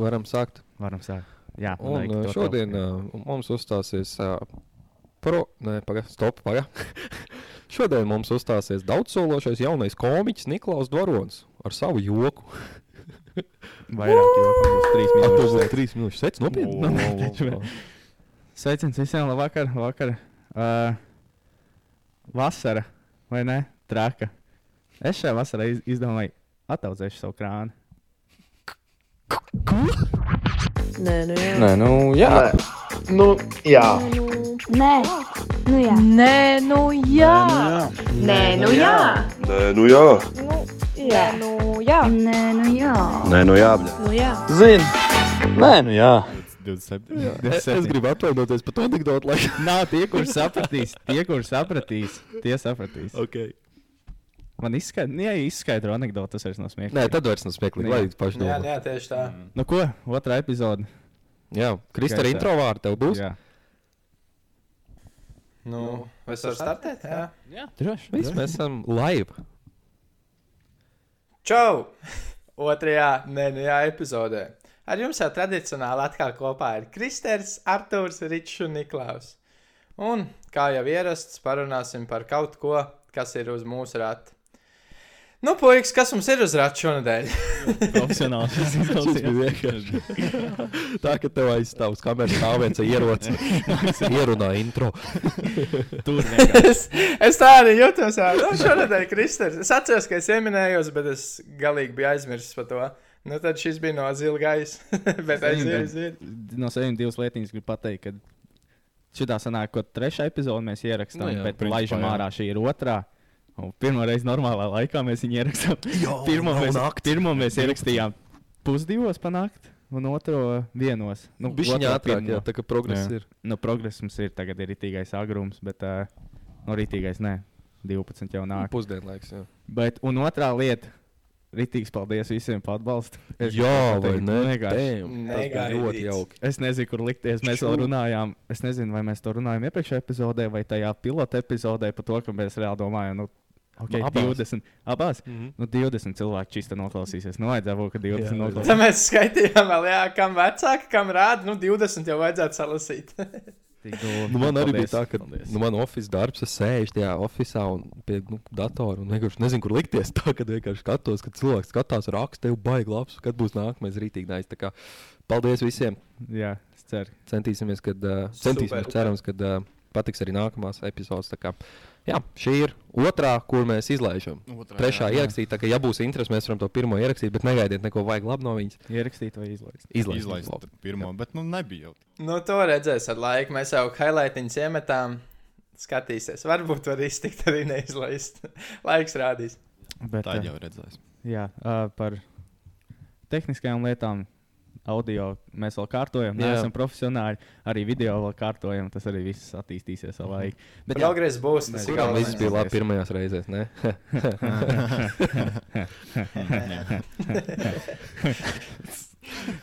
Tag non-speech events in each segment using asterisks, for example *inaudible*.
varam sākt. Varam sākt. Jā, Un uh, to šodien uh, mums uzstāsies uh, pro. Nē, pagaidi, stop, pagaidi. *laughs* šodien mums uzstāsies daudzsološais jaunais komiķis Niklaus Dvarons ar savu joku. vairāk joku būs trīs minūtes. būs trīs minūtes. Sec, nopietni. *laughs* Sveiciens visiem, labvakar, vakar. Uh, vasara, vai ne? Traka. Es šajā vasarā iz, izdomāju, attaudzēšu savu krānu. Nē, nu jā. Nē, nu jā. Nu, jā. Nē, nu jā. Nē, nu jā. Nē, nu jā. Nē, nu jā. Jā, nu jā. Nē, nu jā. Nē, nu jā. bļa. Nu jā. Zini. Nē, nu jā. 27. Es, es gribu atvainoties par to anekdotu. Lai... Nav tie, kurš sapratīs. Tie, kurš sapratīs, tie sapratīs. okay. Man izskaidro, ja izskaidro anekdotu, tas vairs nav smieklīgi. Nē, tad vairs nav smieklīgi. Jā. Lai paši Jā, domājat. jā, tieši tā. Nu ko, otrā epizode. Jā, Krista, ar Gaisā. introvārtu tev būs. Jā, Nu, vai es varu startēt? Jā. jā droši. Viss, mēs esam live. Čau! Otrajā, nē, nu jā, epizodē. Ar jums jau tradicionāli atkal kopā ir Kristers, Artūrs, Ričs un Niklaus. Un, kā jau ierasts, parunāsim par kaut ko, kas ir uz mūsu rata. Nu, puikas, kas mums ir uz rata šonadēļ? *laughs* Profesionāls. Tas bija vienkārši. Tā, ka tev aizstāv uz kameras stāv viens ierocis. *laughs* Ierunā intro. Tur *laughs* es, es tā arī jūtos. jā. Nu, šonadēļ Kristers. Es atceros, ka es ieminējos, bet es galīgi biju aizmirsis par to. Nu, tad šis bija no zila gaisa. bet aiziet. no sevis divas lietiņas gribu pateikt, ka šitā sanāk, ka trešā epizode mēs ierakstām, Nu nu, jā, bet principā, laižam jā. ārā šī ir otrā. Un pirmo reizi normālā laikā mēs viņu ierakstām. Jā, *laughs* pirmo, mēs, pirmo mēs ierakstījām pusdivos panākt, un otro vienos. Nu, Bišķiņā otro ātrāk, jā, tā kā progress Jā. ir. Nu, progress mums ir, tagad ir rītīgais agrums, bet uh, no rītīgais nē, 12 jau nāk. Pusdienlaiks, jā. Bet, un otrā lieta, rītīgs paldies visiem par atbalstu. Es Jā, vai ne? vienkārši. Ļoti jauki. Es nezinu, kur likties. Mēs vēl runājām. Es nezinu, vai mēs to runājām iepriekšējā epizodē vai tajā pilota epizodē par to, ka mēs reāli domājam, nu, okay, Abās. 20. Abās. Mhm. Nu, 20 cilvēku čista noklausīsies. Nu, vajadzēja būt, ka 20 Jā, Tad noklausīsies. mēs skaitījām, vēl, jā, kam vecāki, kam rāda. Nu, 20 jau vajadzētu salasīt. *laughs* Nu, man arī bija tā, ka nu, man oficiālais darbs, es sēžu tajā oficiālā un pie nu, datora un vienkārši nezinu, kur likties. *laughs* Tā kā vienkārši skatos, ka cilvēks skatās, raksta, tev baigi labs, kad būs nākamais kā Paldies visiem! Jā, es ceru. Centīsimies, kad, uh, centīsimies Super. cerams, ka uh, patiks arī nākamās epizodes. Jā, šī ir otrā, kur mēs izlaižam. Otrā, Trešā jā, jā. ierakstīt, tā kā, ja būs interesi, mēs varam to pirmo ierakstīt, bet negaidiet neko vajag labu no viņas. Ierakstīt vai izlaist. Izlaist. Izlaist labi. pirmo, bet nu nebija jau. Nu, to redzēs ar laiku. Mēs jau highlightiņus iemetām. Skatīsies. Varbūt var iztikt arī neizlaist. *laughs* Laiks rādīs. Bet, Tā ā, jau redzēs. Jā, ā, par tehniskajām lietām. Audio mēs vēl kārtojam, neesam profesionāļi. Arī video vēl kārtojam. Tas arī viss attīstīsies ar laiku. Bet, jā, Progress būs. Tas ir Kurām viss bija labi pirmajās reizēs, ne?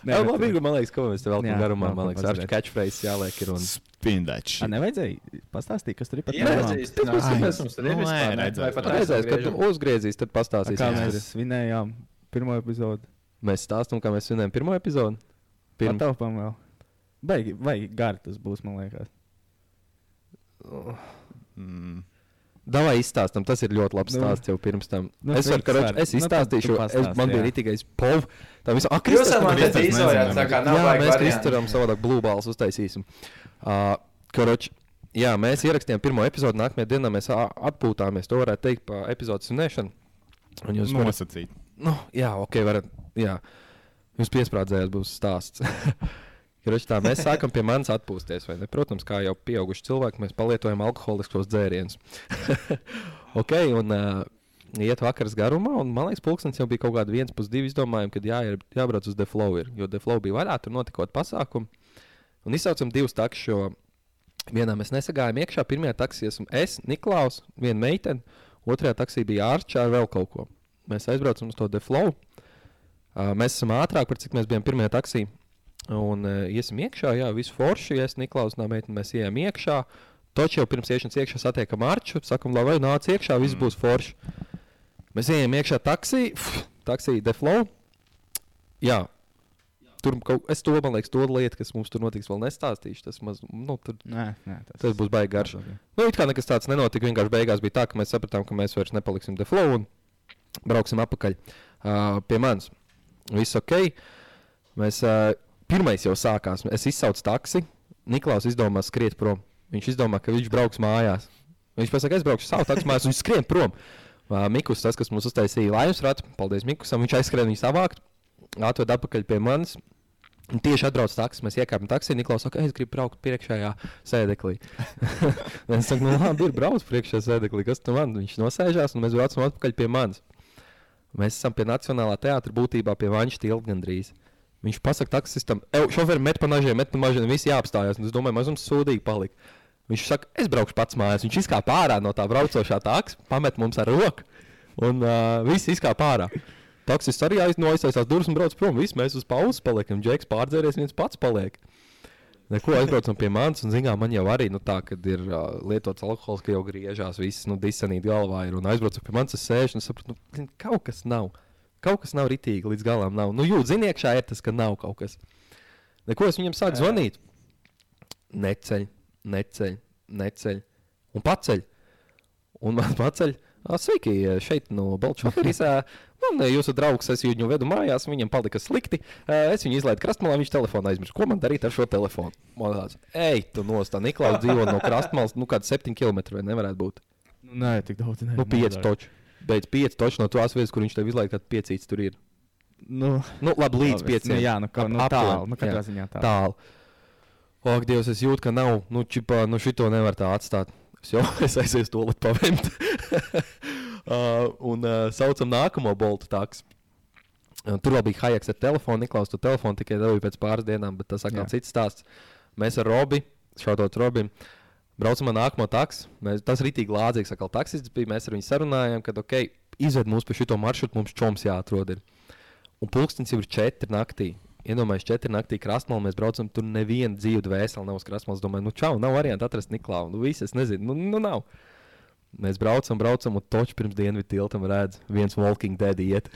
Nē, labi, man liekas, ko mēs te vēl tam garumā, man liekas, ar catchphrase jāliek ir un... Spindačs. Ā, nevajadzēja pastāstīt, kas tur ir pat Jā, tēmām? atzīstinās, Ai, kas mums tur ir nu, vispār, nē, Reizēs, kad tu uzgriezīs, tad Kā pastāstīsim. mēs svinējām pirmo epizodi? Mēs stāstām, kā mēs svinējam pirmo epizodi. Pirm... Pataupām vēl. Baigi, vai gari tas būs, man liekas. Mm. Davai izstāstam, tas ir ļoti labs Nu. stāsts jau pirms tam. Nu, es varu, karoč, es Nu, izstāstīšu, tu es, man bija rītīgais pov. Tā visu, ak, Jūs jau man te nezinu. tā kā nav Jā, vajag mēs. Kristaram savādāk blūbāls uztaisīsim. Uh, karoč, jā, mēs ierakstījām pirmo epizodi, nākamajā dienā mēs atpūtāmies, to varētu teikt pa epizodes svinēšanu. Un jūs varat, Nosacīt. Nu, jā, ok, varat, jā, jūs piesprādzējāt būs stāsts. *laughs* Karoč, tā, mēs sākam pie manis atpūsties? Protams, kā jau pieauguši cilvēki, mēs palietojam alkoholiskos dzērienus. *laughs* ok, un uh, iet vakars garumā, un man liekas, pulkstenis jau bija kaut kāda viens pus divi izdomājumi, kad jā, ir jābrauc uz Deflow, ir, jo Deflow bija vaļā, tur notikot pasākumu. Un izsaucam divus taksus, jo vienā mēs nesagājām iekšā, pirmajā taksī esmu es, Niklaus, viena meitene, otrajā taksī bija Arčā ar vēl kaut ko. Mēs aizbraucam uz to Deflow. Uh, mēs esam ātrāk, par cik mēs bijām pirmajā taksī. Un uh, iesim iekšā, jā, visu forši. Es, Niklaus, un tā meitene, mēs ejam iekšā. Taču jau pirms iešanas iekšā satiekam Arču, sakam, lai vai nāc iekšā, viss būs forši. Mēs ejam iekšā taksī, taksī Deflow. Jā, tur kaut es to, man liekas, to lietu, kas mums tur notiks, vēl nestāstīšu. Tas, maz, nu, tur, Nē, nē, tas būs baigi garš. Nu, it kā nekas tāds nenotika. Vienkārši beigās bija tā, ka mēs sapratām, ka mēs vairs nepaliksim te flow un brauksim atpakaļ uh, pie manis. Viss ok. Mēs, uh, pirmais jau sākās. Es izsaucu taksi. Niklaus izdomā skriet prom. Viņš izdomā, ka viņš brauks mājās. Viņš pasaka, es braukšu savu taksi mājās, un viņš skrien prom. Uh, Mikus, tas, kas mums uztaisīja laimes ratu, paldies Mikusam, viņš aizskrēja viņu savākt, atved atpakaļ pie manis. Un tieši atbrauc taksi, mēs iekāpjam taksī. Niklaus saka, es gribu braukt priekšējā sēdeklī. *laughs* es saku, nu labi, ir brauc priekšējā sēdeklī. Kas tu man? Viņš nosēžās un mēs braucam atpakaļ pie manis. Mēs esam pie Nacionālā teātra būtībā pie Vaņša tilta gandrīz. Viņš pasaka taksistam, ej, šoferi met pa nažiem, met pa nažiem, visi jāapstājās. Un es domāju, mazums sūdīgi palika. Viņš saka, es braukšu pats mājās. Viņš izkāpa ārā no tā braucošā tāks, pamet mums ar roku. Un uh, viss izkāpa ārā. Taksists arī aiznojas durvis un brauc prom. Visi mēs uz pauzes paliekam. Džeks pārdzēries, viens pats paliek. Neko aizbraucam pie manis, un zinām, man jau arī nu, tā, kad ir uh, lietots alkohols, ka jau griežās, viss nu, disanīt galvā ir. Un aizbraucam pie manis, es sēžu un saprotu, nu, kaut kas nav. Kaut kas nav ritīgi līdz galam. Nav. Nu, jūt, zini, iekšā ir tas, ka nav kaut kas. Neko es viņam sāku zvanīt. Neceļ, neceļ, neceļ un paceļ. Un man paceļ. "Ā, Sveiki, šeit no Balčūskas. Man jūsu draugs, es viņu vedu mājās, viņam palika slikti. Es viņu izlaidu krastmalā, viņš telefonu aizmirst. Ko man darīt ar šo telefonu? Man tāds, ej, tu nost, tā Niklaus dzīvo no krastmalas, nu kāds 7 km vai nevarētu būt. Nu, nē, tik daudz. Nē, Nu, 5 nevar. toči. Beidz 5 toči no tās vietas, kur viņš tev izlaiž, kad 5 tur ir. Nu, Nu, labi, līdz labi, 5. Nu, jā, nu, kā, nu, tālu. Nu, katrā ziņā tālu. tālu. Ak, Dievs, es jūtu, ka nav. Nu, čipā, nu šito nevar tā atstāt. Es jau *laughs* es aiziešu to lietu pavēmt. *laughs* uh, un uh, saucam nākamo boltu taksu. Uh, tur vēl bija Hajaks ar telefonu. Niklaus, tu telefonu tikai dabūji pēc pāris dienām, bet tas atkal cits stāsts. Mēs ar Robi, šādot Robim, braucam ar nākamo taksu. Mēs, tas rītīgi lādzīgs, atkal taksists bija. Mēs ar viņu sarunājām, ka, ok, izved mūs pa šito maršrutu, mums čoms jāatrod. Ir. Un pulkstenis jau ir četri naktī. Iedomājieties, četri naktī krastmalā mēs braucam, tur neviena dzīve dvēsele nav uz krastmalas. Domāju, nu čau, nav variantu atrast Niklausu. Nu, viss, es nezinu, nu, nu nav. Mēs braucam, braucam, un točs pirms dienvidu tiltam redz, viens walking dead iet.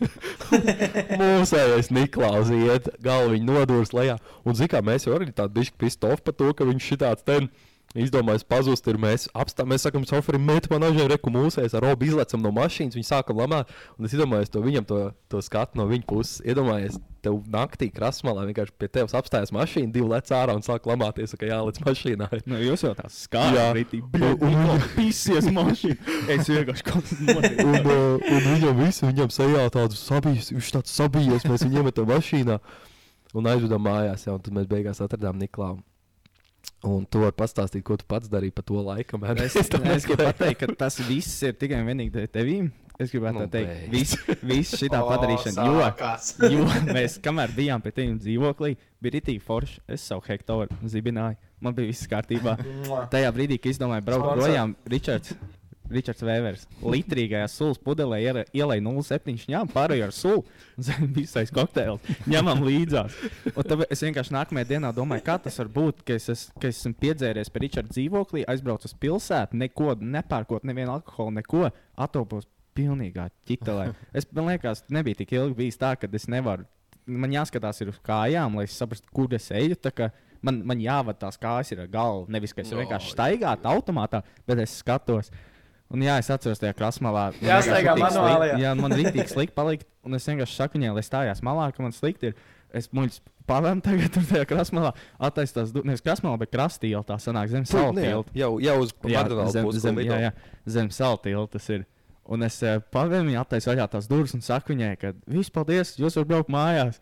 *laughs* Mūsējais Niklaus iet, galva viņa nodūrs lejā. Un zikā mēs jau arī tādu bišķi pistofu par to, ka viņš šitāds ten. Izdomājis pazust, ir mēs apstāmies, mēs sakām, šoferim, met man ažē, reku mūsēs, ar robu izlecam no mašīnas, viņi sākam lamāt, un es iedomājos to viņam, to, to skatu no viņa puses. Iedomājies, tev naktī krasmalā vienkārši pie tevis apstājas mašīna, divi lec ārā un sāk lamāties, ka jāliec mašīnā. Nu, jūs jau tās rītī. Bļa, pisies mašīna. Es vienkārši kaut kas *laughs* notiek. un, uh, un viņam visu, viņam sejā tādu sabijis, viņš tāds sabijis, mēs viņu iemetam mašīnā un aizvedam mājās, jā, un tad mēs beigās atradām Niklausu. Un tu vari pastāstīt, ko tu pats darīji pa to laiku. Es, es gribu meklēju. pateikt, ka tas viss ir tikai un vienīgi dēļ tevīm. Es gribētu Nu, teikt, viss vis šī tā *laughs* O, padarīšana. Jo, sākās. *laughs* jo mēs, kamēr bijām pie tevis dzīvoklī, bija rītīgi forši. Es savu hektāru zibināju. Man bija viss kārtībā. Tajā brīdī, kad izdomāju braukt projām, Ričards. Ričards Vēvers. Litrīgajā sulas pudelē ielēja 0,7 ņēmu, pārējo ar sulu. *laughs* Zem visais kokteils. Ņemam līdzās. Un tad es vienkārši nākamajā dienā domāju, kā tas var būt, ka es, es, ka es esmu piedzēries pie Ričarda dzīvoklī, aizbraucu uz pilsētu, neko nepērkot, nevienu alkoholu, neko atopos pilnīgā ķitelē. *laughs* Es man liekas, nebija tik ilgi bijis tā, ka es nevaru. Man jāskatās ir uz kājām, lai es saprastu, kur es eju. Man, man jāvada tās kājas ar galvu. Nevis, ka es vienkārši staigātu automātā, bet es skatos. Un jā, es atceros tajā krāsmalā. man Jāstaigā vienkārši riktīgi manuālajā. slikti- Jā, man rītīgi slikti palikt. Un es vienkārši saku viņai, lai stājās malā, ka man slikti ir. Es muļķis pavēmu tagad tur tajā krāsmalā. Attaisnās, nevis krāsmalā, bet krastīlā tā sanāk zem saltīla. Jau, jau uz Jā, Mardonāla zem, zem, jā, jā, zem saltīla tas ir. Un es uh, pavēmu viņai attaisnu vaļā tās durvis un saku viņai, ka viss paldies, jūs varat braukt mājās.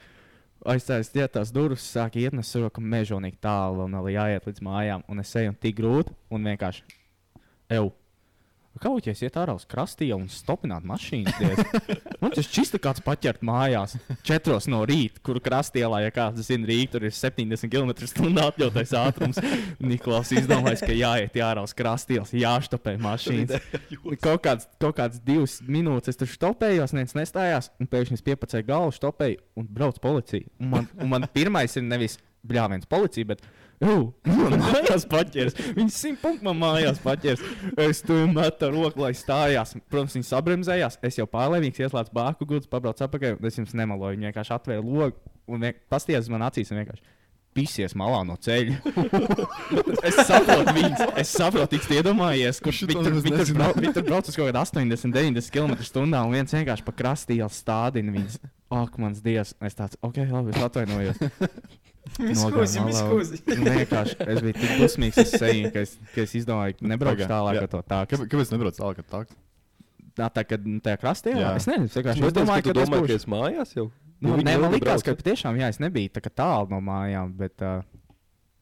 Aizstājas tie tās durvis, sāk iet, un es saprotu, ka mežonīgi tālu un vēl jāiet līdz mājām. Un es eju un tik grūti, un vienkārši. Eju. Kā iet ārā uz krastiem un stopināt mašīnas. *laughs* Man tas šķista kāds paķert mājās. Četros no rīta, kur krastielā, ja kāds zina, rīt tur ir 70 km/h atļautais ātrums. Niklaus izdomājis, ka jāiet ārā uz krastielas, jāštopē mašīnas. *laughs* Kaut kāds, kaut kāds divas minūtes es tur stopējos, neviens nestājās, un pēkšņi es piepacēju galvu, stopēju un braucu policija. Un man, un man pirmais ir nevis bļāviens policija, bet man mājās paķers. Viņš simt punktu man mājās paķers. Es tur metu ar roku, lai stājās. Protams, viņi sabremzējās. Es jau pārlēmīgs ieslēdzu bāku gudus, pabraucu atpakaļ. un Es jums nemaloju. Viņi vienkārši atvēra logu un pastiprināja uz man acīs. Pisies malā no ceļa. *laughs* es saprotu, viņas, es saprotu, cik iedomājies, kurš viņi tur, es viņi tur, brauc, viņi tur brauc uz kaut kādu 80, 90 km/h un viens vienkārši pa krastījā stādina viņas. Ak, mans dievs, es tāds, ok, labi, es atvainojos. *laughs* Malā. viskūzi. Un Vienkārši es biju tik dusmīgs uz seju, ka es, ka es izdomāju, ka nebraukšu tālāk ar to tādu. Kāpēc, kāpēc nebrauc tālāk ar tādu? Tā, tā kad nu, tajā krastā jau es nezinu, es vienkārši Es domāju, ka tas būs. es mājās jau. Nu, nē, man liekas, ka patiešām jā, es nebiju tā kā tālu no mājām, bet, uh,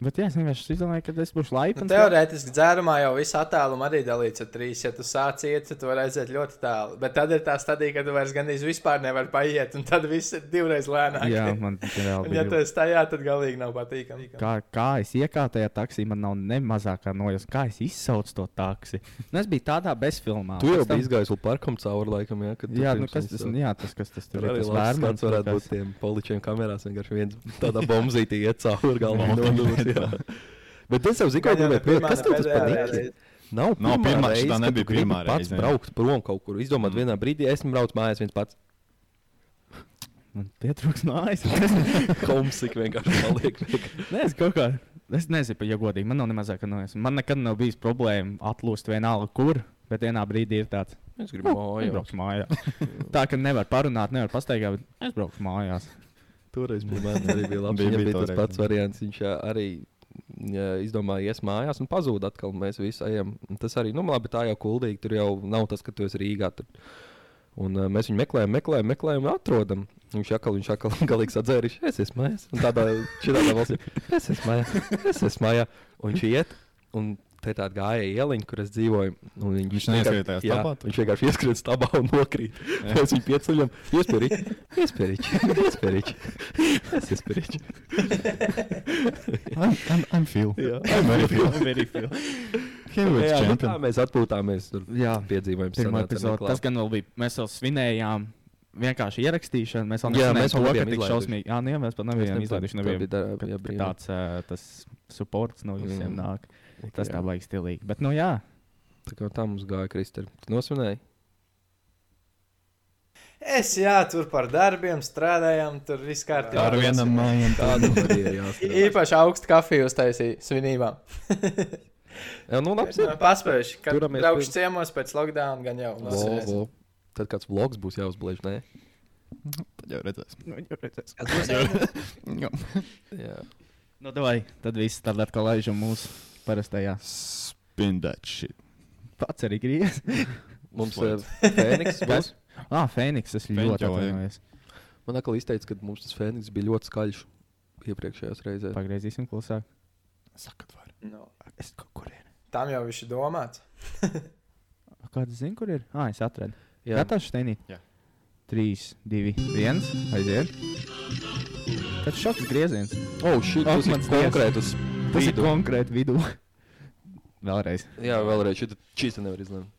bet jā, es vienkārši izdomāju, ka es būšu Nu, laipns. teorētiski dzērumā jau viss attālums arī dalīts ar trīs. Ja tu sāc iet, tad tu vari aiziet ļoti tālu. Bet tad ir tā stadija, kad tu vairs gandrīz vispār nevari paiet, un tad viss ir divreiz lēnāk. Jā, man tas reāli Un, ja tu esi tajā, tad galīgi nav patīkami. Kā, kā es iekāpu tajā taksī, man nav ne mazākā nojausma, kā es izsaucu to taksi. Nu, es biju tādā bezfilmā. Tu jau tam- biji izgājis parkam cauri laikam, tu Jā, nu, kas tas, jā, tas, kas tas tur arī tas skats varētu būt tiem poličiem kamerās. Vienkārši viens tādā bombzītī iet cauri galvā. *laughs* *laughs* jā. *laughs* Bet es jau zinu, ne gribēju pateikt. Kas tev tas reize. Nav, Nav pirmā reize, tu nebija pirmā pats reize, jā. braukt prom kaut kur. Izdomāt Mm. vienā brīdī, esmu braucis mājās viens pats. Man pietrūks mājas. *laughs* Homsik vienkārši paliek. Nē, es kaut kā. Es nezinu, ja godīgi. Man nav ne mazākā nojausma. Man nekad nav bijis problēma atlūst vienalga, kur. Bet vienā brīdī ir tāds, Es ka gribu es mājās. mājās. Tā ka nevar parunāt, nevar pastaigāt, bet es braukšu mājās. Toreiz bija man arī bija labi. Viņam bija tas pats variants. Viņš arī izdomāja, ies mājās un pazūd atkal. Mēs visi ejam. Tas arī, nu, labi, tā jau kuldīgi. Tur jau nav tas, ka tu esi Rīgā. Tur. Un uh, mēs viņu meklējam, meklējam, meklējam, un atrodam. Viņš atkal, viņš atkal *laughs* galīgi sadzēris, es esmu mājās. Un tādā šādā valstī, es esmu mājās, es esmu mājās. Un viņš iet, un te tāda gāja ieliņa, kur es dzīvoju. un Viņš, Viņš neieskrien tajā jā, stabā tur? Viņš vienkārši ieskrien stabā un nokrīt. Mēs viņu pieceļam, iespēriķi, iespēriķi, iespēriķi. Es iespēriķi. I'm, I'm, I'm Phil. Jā. I'm very Phil. Very feel. Heavyweight Jā, nu tā mēs atpūtāmies. Tur Jā, piedzīvojām pirmā epizode. Tas gan vēl bija. Mēs vēl svinējām. Vienkārši ierakstīšanu. Mēs vēl Jā, nezinājām mēs vēl to, ka nebijām tik izlaiduši. šausmīgi. Jā, nu, jā, mēs pat nebijām nebijām- izlaiduši. tā Nebijām, bija jā, ka brīnum. tāds uh, tas supports no visiem Mm. nāk. Tas tā Jā. baigs stilīgi. Bet, nu jā. Tā kā tā mums gāja, Kristēna. Tu nosvinēji? Es, jā, tur par darbiem strādājām, tur viss kārtībā. Ar vienam mājām. Tāda arī jāstrādā. Īpaši augstu kafiju uztaisīja svinībām. *laughs* Jā, nu labs ir. Paspējuši, kad Turamies braukšu pie- ciemos pēc lockdown, gan jau. Vo, vo. Tad kāds vlogs būs jāuzblēž, nē? Tad jau redzēs. Nu, jau redzēs. *laughs* Jā. Jā. Nu, davai, tad viss tad atkal laižam mūsu parastajā. Spin that shit. Pats arī griez. *laughs* Mums ir Fēniks. *laughs* būs. Ah, Fēniks, es ļoti atvainojos. Man atkal izteica, ka mums tas Fēniks bija ļoti skaļš iepriekšējās reizēs. Pagriezīsim klusāk. Sakat var. No. Es kaut kur ir. Tam jau viņš ir domāts. *laughs* Kāds zina, kur ir? Ah, es atradu. Jā, Gatavs steinīt? Jā. 3, 2, 1. Aiziet. Tas šoks grieziens. oh, šī Ak, tas ir mans Tas ir vidu. konkrēti vidū. *laughs* Vēlreiz. Jā, vēlreiz šī šīs nevar izlemt.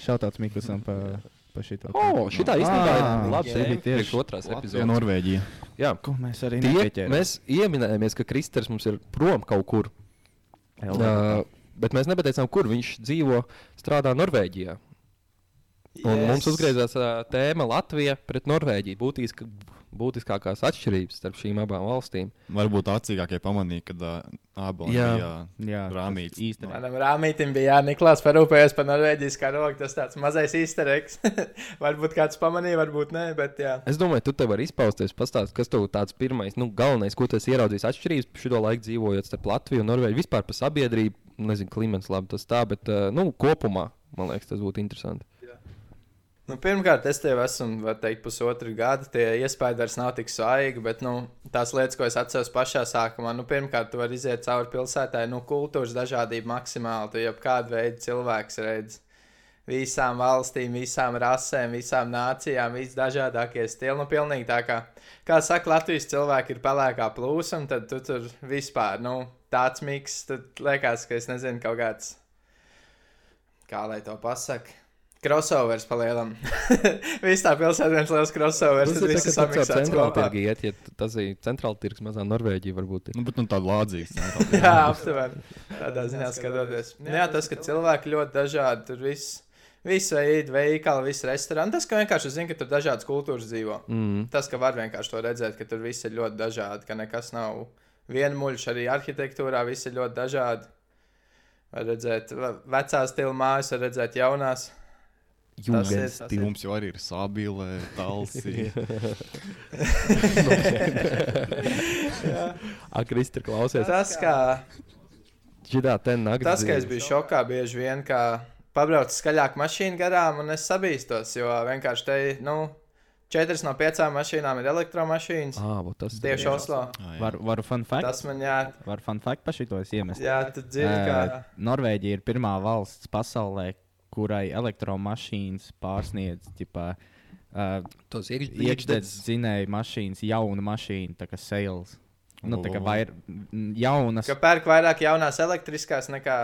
Šautāts mikrofons pa, pa šito. O, šitā īstenībā ir labi. šī bija tieši. otrās epizodes. Norvēģija. Jā, Ko mēs arī nepieķērām. mēs ieminējāmies, ka Kristers mums ir prom kaut kur. Uh, bet mēs nepateicām, kur viņš dzīvo, strādā Norvēģijā. Un yes. mums uzgriezās uh, tēma Latvija pret Norvēģiju. Būtiska, būtiskākās atšķirības starp šīm abām valstīm. Varbūt acīgākie pamanīja, kad uh, abi Jā. bija Jā, rāmīts. īstenībā. Manam rāmītim bija jāniklās parūpējies par norvēģijas karogu. Tas tāds mazais īstereks. *laughs* varbūt kāds pamanīja, varbūt nē, bet jā. Es domāju, tu te vari izpausties, pastāstīt, kas tev tāds pirmais, nu, galvenais, ko tu esi ieraudzījis atšķirības šo laiku dzīvojot starp Latviju un Norvēģiju. Vispār par sabiedrību, nezinu, klimats labi tas tā, bet uh, nu, kopumā man liekas, tas būtu interesanti. Nu, pirmkārt, es tev esmu, var teikt, pusotru gadu. Tie iespējas vairs nav tik svaigi, bet nu, tās lietas, ko es atceros pašā sākumā, nu, pirmkārt, tu vari iziet cauri pilsētai, nu, kultūras dažādība maksimāli. Tu jau kādu veidu cilvēks redz. Visām valstīm, visām rasēm, visām nācijām, visdažādākie stili. Nu, pilnīgi tā kā, kā saka, Latvijas cilvēki ir pelēkā plūsma, tad tu tur vispār, nu, tāds miks, tad liekas, ka es nezinu, kaut kāds, kā lai to pasakā Crossovers palielam. *laughs* Viss tā pilsēta viens liels crossovers. Tas Tas ir viss ir tas, kas samiksēts centrāla kopā. tirgi iet, ja tas ir centrāla tirgs mazā Norvēģija varbūt. ir. Nu, bet nu tāda lādzīga. *laughs* Jā, aptuveni. Tādā ziņā skatoties. Nu, jā, tas, ka cilvēki ļoti dažādi, tur viss. Visu veidu veikali, visu restorānu. Tas, ka vienkārši zina, ka tur dažādas kultūras dzīvo. Mm. Tas, ka var vienkārši to redzēt, ka tur viss ir ļoti dažādi, ka nekas nav vienmuļš, arī arhitektūrā viss ir ļoti dažādi. Var redzēt ve- vecās stila mājas, var redzēt jaunās. Tas ir- Jūgens. tas ir- Mums jau arī ir sabīle, talsī. *laughs* Ak, Kristi, klausies. Tas, kā, naktis. tas, ka es biju šokā bieži vien, kā pabraucu skaļāk mašīnu garām un es sabīstos, jo vienkārši te, nu, četras no piecām mašīnām ir elektromašīnas. Ah, vot tas Tieši Oslo. Var, varu fun fact? Tas man jā, Var fun fact par šito es iemestu. jā tu dzirdi, kā. Uh, Norvēģija ir pirmā valsts pasaulē, kurai elektromašīnas pārsniedz ģipā, uh, Tos iekšzemes dzinēju mašīnas, jaunu mašīnu, tā kā sales. Nu, tā kā vair, jaunas. Ka pērk vairāk jaunās elektriskās nekā.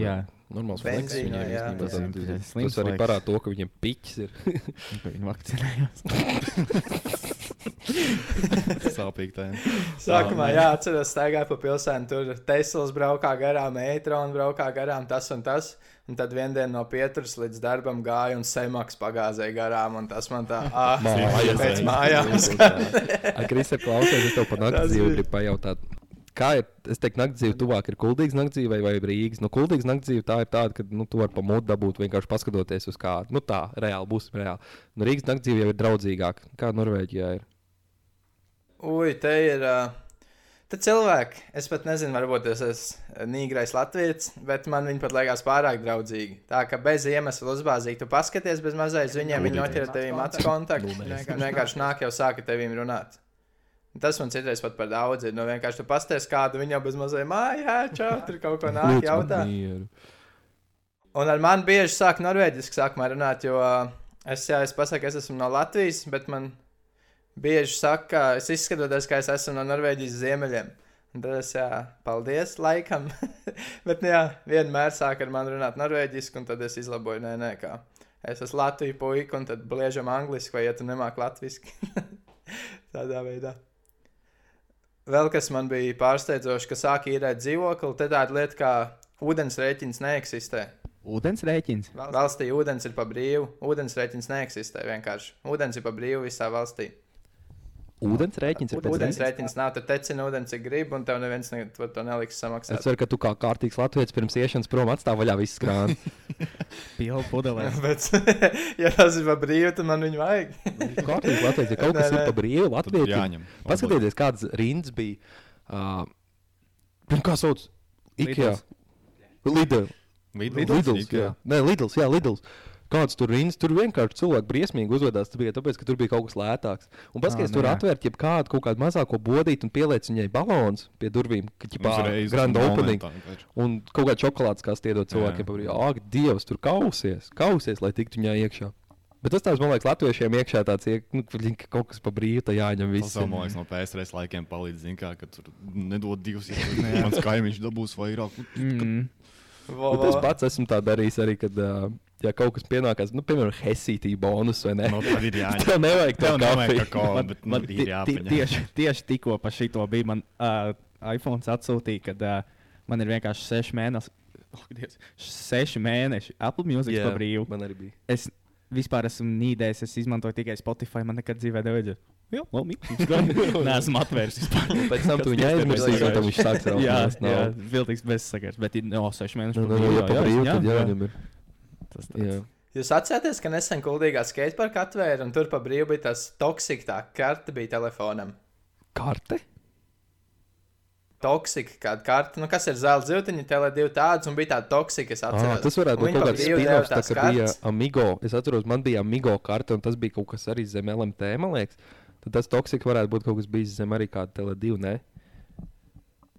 Jā, Normāls fleks viņiem jā. īstenībā. Tas ir Tas- slims Tas arī parāda to, ka viņiem piķis ir. *laughs* viņi vakcinējās. *laughs* Sāpīgi tā. Sākumā, jā, atceros, staigāju pa pilsētu, tur Teslas braukā garām, e-trons braukā garām, tas un tas. Un tad vienā dienā no pieturas līdz darbam gāja un semaks pagāzēja garām. Un tas man tā, ah, Mājās. *laughs* pēc mājās. Ak, Kristi, klausies, es tev par naktas Tas dzīvi gribu pajautāt. Kā ir, es teiktu, naktas dzīve tuvāk ir kuldīgas naktas dzīve vai Rīgas? Nu, kuldīgas naktas dzīve tā ir tāda, ka, nu, tu vari pa mudu dabūt vienkārši paskatoties uz kādu. Nu, tā, reāli, būsim reāli. Nu, Rīgas naktas dzīve jau ir draudzīgāka. Kā Norvēģijā ir? Ui, te ir. Uh, Tad cilvēki, es pat nezinu, varbūt es esmu nīgrais latviečs, bet man viņi pat liekas pārāk draudzīgi. Tā kā bez iemesla uzbāzīgi, tu paskaties bez mazais uz viņiem, viņi noķer tevi acu kontaktu. Viņi vienkārši nāk jau sāka tevīm runāt. Un Tas man citreiz pat par daudz ir. Nu, vienkārši tu pasties kādu, viņa jau bez mazai mājā, čau, tur kaut ko nāk jautā. Un ar mani bieži sāk norvēģiski sākumā runāt, jo uh, es, jā, es pasaku, es esmu no Latvijas, bet man bieži saka, ka es izskatos, ka es esmu no Norvēģijas ziemeļiem. Tad es, jā, paldies, laikam. *laughs* bet, nu, jā, vienmēr sāk ar mani runāt norvēģiski, un tad es izlaboju, nē, nē, kā. Es esmu Latvijas puika, un tad bliežam angliski, vai ja tu nemāki latviski. *laughs* Tādā veidā. Vēl kas man bija pārsteidzoši, ka sāk īrēt dzīvokli, tad tāda lieta kā ūdens rēķins neeksistē. Ūdens rēķins. Valstī ūdens ir pa brīvu, ūdens rēķins neeksistē vienkārši. Ūdens ir pa brīvu visā valstī. Ūdens rēķins ir pēc Ūdens rēķins nav, tad tecina ūdens, cik grib, un tev neviens ne, to neliks Es samaksāt. ceru, ka tu kā kārtīgs latviečs pirms iešanas prom atstāv vaļā visu krānu. *laughs* Pilnu pudelē. *laughs* Bet, *laughs* ja tas ir pa brīvu, tad man viņu vajag. kārtīgs latviečs, ja kaut kas Nē, ir nē. pa brīvu Tad latviečam. jāņem. Paskatieties, kādas rindas bija. Uh, kā sauc? Ikea. Lidl. Lidls. Lidls, jā. Nē, Lidls, jā, Lidls. Kāds tur rindas, tur vienkārši cilvēki briesmīgi uzvedās. Tas bija tāpēc, ka tur bija kaut kas lētāks. Un paskatieties, nu tur jā. atvērt jau kādu, kaut kādu mazāko bodīti un pieliec viņai balons pie durvīm, ka ķipā grand opening. Un kaut kāda čokolādes, kas iedod cilvēkiem, Jā. ak, Dievs, tur kausies, kausies, lai tiktu viņā iekšā. Bet tas tāds, man liekas, latviešiem iekšā tāds, nu, ka kaut kas pa brīvu, tā jāņem Tas viss. jau, man liekas, no PSRS laikiem palīdz, zin kā, ka tur nedod divus, *laughs* ja mans kaimiņš dabūs vairāk. Mm. Vo, Bet es vo. pats esmu tā darījis arī, kad, uh, ja kaut kas pienākās, nu, piemēram, hesītī bonus vai ne. No, tad ir jāņem. Tev nevajag to nevajag kakao, Man, bet man nu, ti- ir jāpaņem. tieši, *laughs* tieši tikko par šito bija man uh, iPhone atsūtīja, kad uh, man ir vienkārši seši mēneši. Oh, Dievs, seši mēneši Apple Music Jā, par brīvu. man arī bija. Es vispār esmu nīdējis, es izmantoju tikai Spotify. Man nekad dzīvē nevajadzēja. Jā, labi. Nē, *laughs* esmu atvērs vispār. *laughs* Pēc tam tu viņu aizmirsīsi, un tad viņš sāks raut. jā, jā, viltīgs bezsakars. Bet, no, seši mēneši. Nu, par nu, brīvu, ja pa brīvu, tad jā, jāņem ir. Tas Jā. tāds. Jūs atceraties, ka nesen kuldīgā skateparka atvēra, un tur pa brīvu bija tas toksika tā karte bija telefonam. Karte? Toksika, kāda karte, nu kas ir zelta zivtiņa, tele divi tādas, un bija tāda toksika, es Ah, tas varētu būt kaut kāds spin-offs, tā kā bija. Amigo. Es atceros, man bija Amigo karte, un tas bija kaut kas arī zem LMT, man liekas. Tad tas toksika varētu būt kaut kas bijis zem arī kāda Tele2, ne?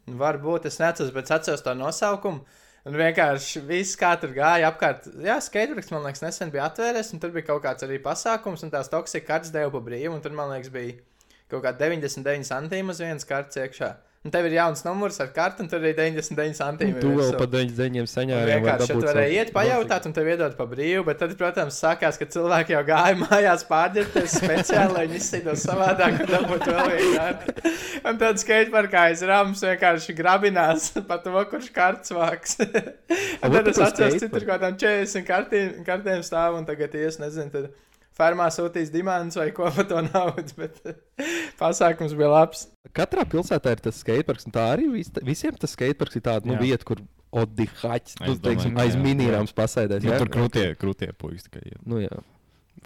Varbūt es neatceros, bet es atceros to nosaukumu. Un vienkārši viss, kā tur gāja apkārt. Jā, skateparks, man liekas, nesen bija atvērts, un tur bija kaut kāds arī pasākums, un tās toksika kartes deva pa brīvu, un tur, man liekas, bija kaut kāda 99 centīma uz vienas kartes iekšā. Un tev ir jauns numurs ar kartu, un tur arī 99 centīmi. Tu vēl pa 99 Un saņēmi. Vienkārši šeit varēja iet pajautāt, un tev iedod pa brīvu, bet tad, protams, sākās, ka cilvēki jau gāja *laughs* mājās pārģērbties speciāli, lai viņi izsītos savādāk, un dabūtu vēl vienu kartu. Un tad skateparkā aiz rāmas vienkārši grabinās pa to, kurš karts vāks. *laughs* un tad es atceros, cik tur kaut kādām 40 kartīm, kartēm stāv, un tagad ies, nezinu, tad fermā sūtīs dimants vai ko par to naudu, *laughs* bet pasākums bija labs. Katrā pilsētā ir tas skateparks, un tā arī vis, visiem tas skateparks ir tāds nu, Jā. vieta, kur odihaķis, nu, teiksim, aiz jā, minīrām pasēdēs. Nu, jā? tur krūtie, krūtie puikas tikai iet. Nu, jā.